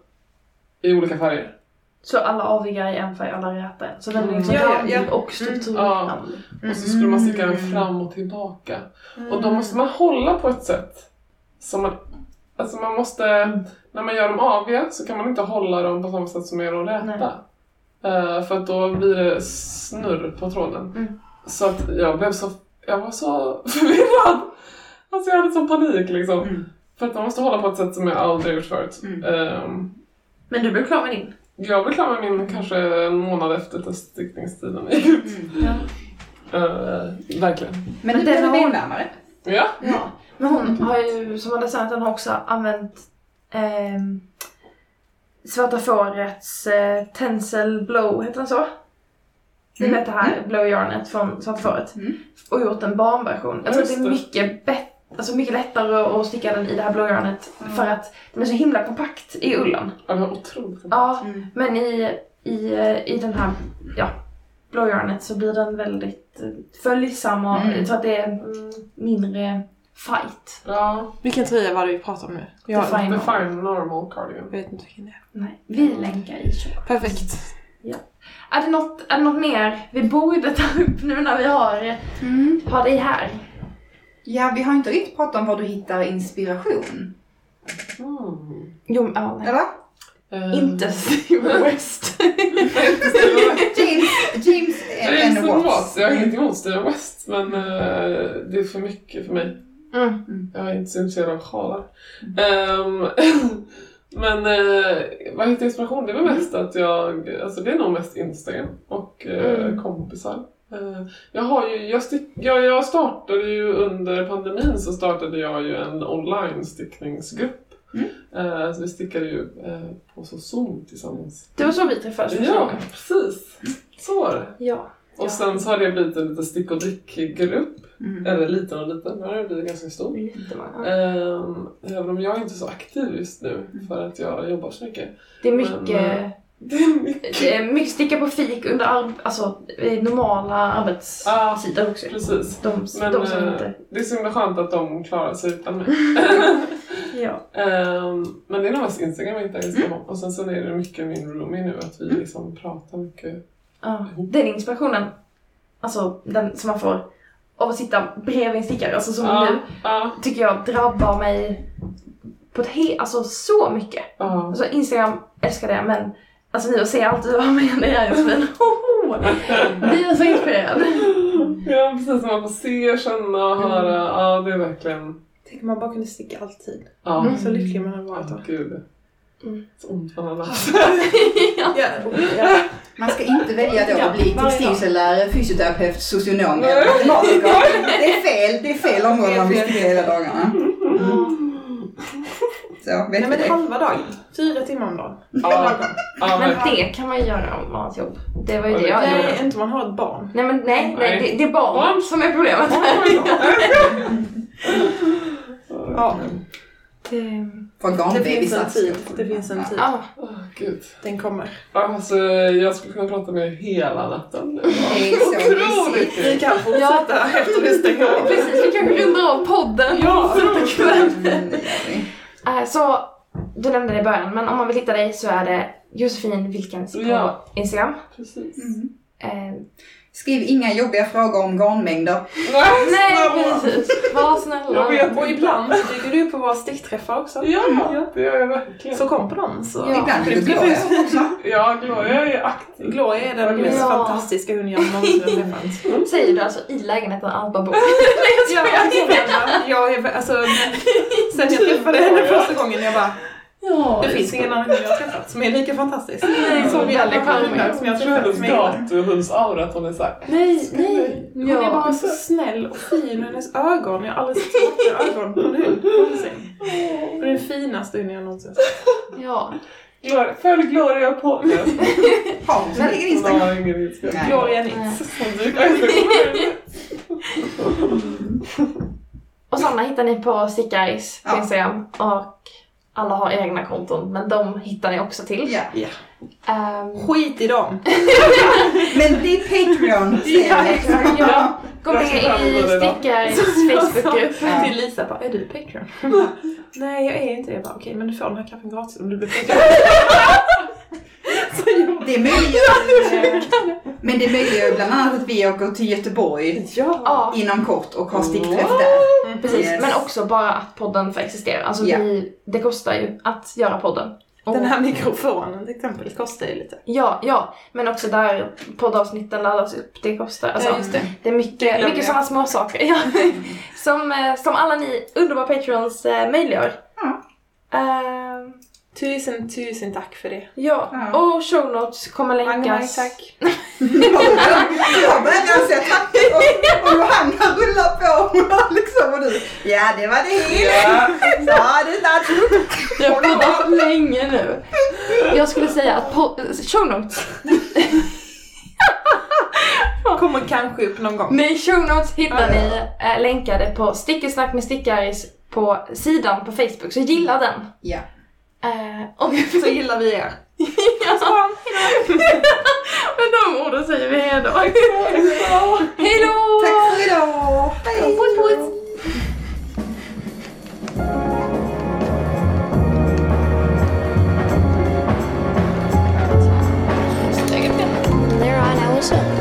i olika färger. Så alla aviga i en färg, alla räta i en. Så den är liksom Ja, ja, ja. och strukturrandig. Ja. Och så skulle man sticka den Mm. fram och tillbaka. Mm. Och då måste man hålla på ett sätt som man... Alltså man måste... När man gör dem aviga så kan man inte hålla dem på samma sätt som man gör dem räta. Eh, för att då blir det snurr på tråden. Mm. Så att jag blev så... Jag var så *laughs* förvirrad! Alltså jag hade sån panik liksom. Mm. För att man måste hålla på ett sätt som jag aldrig gjort förut. Mm. Ehm, Men du blev klar med din? jag blev klar med min kanske en månad efter teststickningstiden gick ut. Mm. Ja. Eh, verkligen. Men, den har- benvärmare. Ja. ja. Men hon har ju, som hon har sagt, hon har också använt ehm, Svarta fårets eh, Tencel Blow, heter den så? Mm. vet det här blow yarnet från Svarta fåret. Mm. Och gjort en barnversion. Jag tror att det är mycket bättre Alltså mycket lättare att sticka den i det här blow yarnet för att den är så himla kompakt i ullen. Ja, var otroligt Ja, Mm. men i, i, eh, i den här ja, blow yarnet så blir den väldigt eh, följsam och Mm. jag tror att det är mm, mindre fight. Ja, Vilken tröja var det vi pratade om nu? Jag Define. Define Normal Cardigan. vet inte vilken det är. Nej, vi länkar i show. Perfekt. Är det, något, är det något mer vi borde ta upp nu när vi har, Mm. har dig här? Ja, vi har inte riktigt pratat om var du hittar inspiration. Mm. Jo, ja, nej. Eller? Eh, Inte *laughs* Steve West. James, James James and Watts. Jag har inget emot Steve West men eh, det är för mycket för mig. Mm. Jag är inte så intresserad av sjalar. Ehm, *laughs* men eh, vad heter inspiration? Det är väl mest att jag, alltså det är nog mest Instagram och eh, Mm. kompisar. Eh, jag har ju, jag, stick, jag, jag startade ju under pandemin så startade jag ju en online stickningsgrupp. Mm. Eh, så vi stickade ju eh, på så Zoom tillsammans. Det var så vi träffades Ja, precis. Så var det. Ja. Och Ja. sen så har det blivit en liten stick och drick-grupp. Mm. Eller liten och liten, nu har det blivit ganska stor. Ehm, även om jag är inte så aktiv just nu för att jag jobbar så mycket. Det är mycket, Men, eh, Det är mycket. det är mycket sticka på fik under alltså, normala arbetstider också. Precis. De, Men de som eh, inte... det är så himla skönt att de klarar sig utan mig. *laughs* Ja. Ehm, men det är nog mest Instagram jag hittar Instagram om. Och sen så är det mycket min roomie nu, att vi liksom pratar mycket. Ja. Den inspirationen, alltså den som man får av att sitta bredvid en stickare, alltså som Ja, nu, ja, tycker jag drabbar mig på ett helt, alltså så mycket. ja. Alltså Instagram, älskar det, men alltså nu att se allt du har med dig här Josefin, hoho! *laughs* Blir så inspirerad. Ja, precis. Man får se, känna och Mm. höra. Ja, det är verkligen... Tänk om man bara kunde sticka alltid. Ja. Mm. Så lycklig man hade varit då. gud. Mm. Så ont man hade haft. ja. Ja. Man ska inte välja då att bli textilcellärare, fysioterapeut, socionom Nej. eller matematiker. Det är fel, det är fel område man vill sticka hela dagarna. Så, vet Nej men det? halva dagen. Fyra timmar om dagen. Ja, ja, Men det kan man ju göra om man har ett jobb. Det var ju Ja, det jag Nej, gjorde. inte om man har ett barn. Nej men nej, nej Nej. det, det är barn, Barn. som är problemet. Ja. *laughs* Det, För Det finns en tid. Det finns en tid. ja. Åh, gud. Den kommer. Alltså, jag skulle kunna prata med er hela natten. Det är så mysigt. Vi kan fortsätta efter vi stänger av. Precis, vi kanske rundar av podden Ja. Mm. Eh, Så, du nämnde det i början, men om man vill hitta dig så är det Josefin Wilkens på Ja. Instagram. Precis. Mm. Skriv inga jobbiga frågor om garnmängder. Nej, nej, precis. Var snälla. Jag. Och ibland så dyker du upp på våra stickträffar också. Ja, det gör jag verkligen. Så kom på dem så. Ja. Ibland blir du glad också. Ja, Gloria är aktiv. Gloria är den mest Ja. fantastiska hon jag någonsin har träffat. *laughs* Säger du alltså i lägenheten Alba bor? *laughs* Ja, alltså, jag är, alltså, sen jag träffade henne första gången jag bara, Ja, det finns ingen annan jag har träffat som är lika fantastisk. Nej, som Jenny Stjernberg som jag hennes som att hon är såhär. Nej, nej. Hon är bara så snäll och fin hennes ögon, jag har aldrig sett så vackra ögon på en hund någonsin. Hon är den finaste hunden jag någonsin sett. ja. Gloria, följ Gloria på... *laughs* Instagram. Nej. Gloria. Nitz. Och Sanna hittar ni på Stickaris på Ja. Instagram och alla har egna konton men de hittar ni också till. Ja. Ja. Ehm, Skit i dem. *laughs* Men bli Patreon, Ja, exakt. Ja. Gå med i. Stickaris *laughs* Facebookgrupp. Ja. Till Lisa bara, är du Patreon? *laughs* Nej jag är inte det. Jag bara, okej men du får den här kaffen gratis om du blir Patreon. Det möjliggör, men det möjliggör bland annat att vi åker till Göteborg Ja. Inom kort och har stickträff där. precis. Yes. Men också bara att podden får existera. Alltså Ja. vi, det kostar ju att göra podden. Och- Den här mikrofonen till exempel kostar ju lite. Ja, ja. Men också där poddavsnitten laddas upp. Det kostar. Alltså, Ja, just det. Det är mycket, mycket sådana små saker. Ja. som, eh, som alla ni underbara patreons eh, möjliggör. Ja. Ehm, Tusen, tusen tack för det. ja. Ja. och show notes kommer länkas. tack. *laughs* Jag börjar säga tack och, och Johanna rullar på och *laughs* liksom och du. Ja, det var det. Ja. Ja, det där. Jag har poddat länge nu. Jag skulle säga att po- show notes. *laughs* Kommer kanske upp någon gång. Nej, show notes hittar ni eh, länkade på Stickesnack med Stickaris på sidan på Facebook. Så gilla den. Ja. Eh, och Så gillar vi er. *laughs* ja. *laughs* Med de orden säger vi hejdå. Hejdå! Tack för idag. Hej. Puss puss! There on.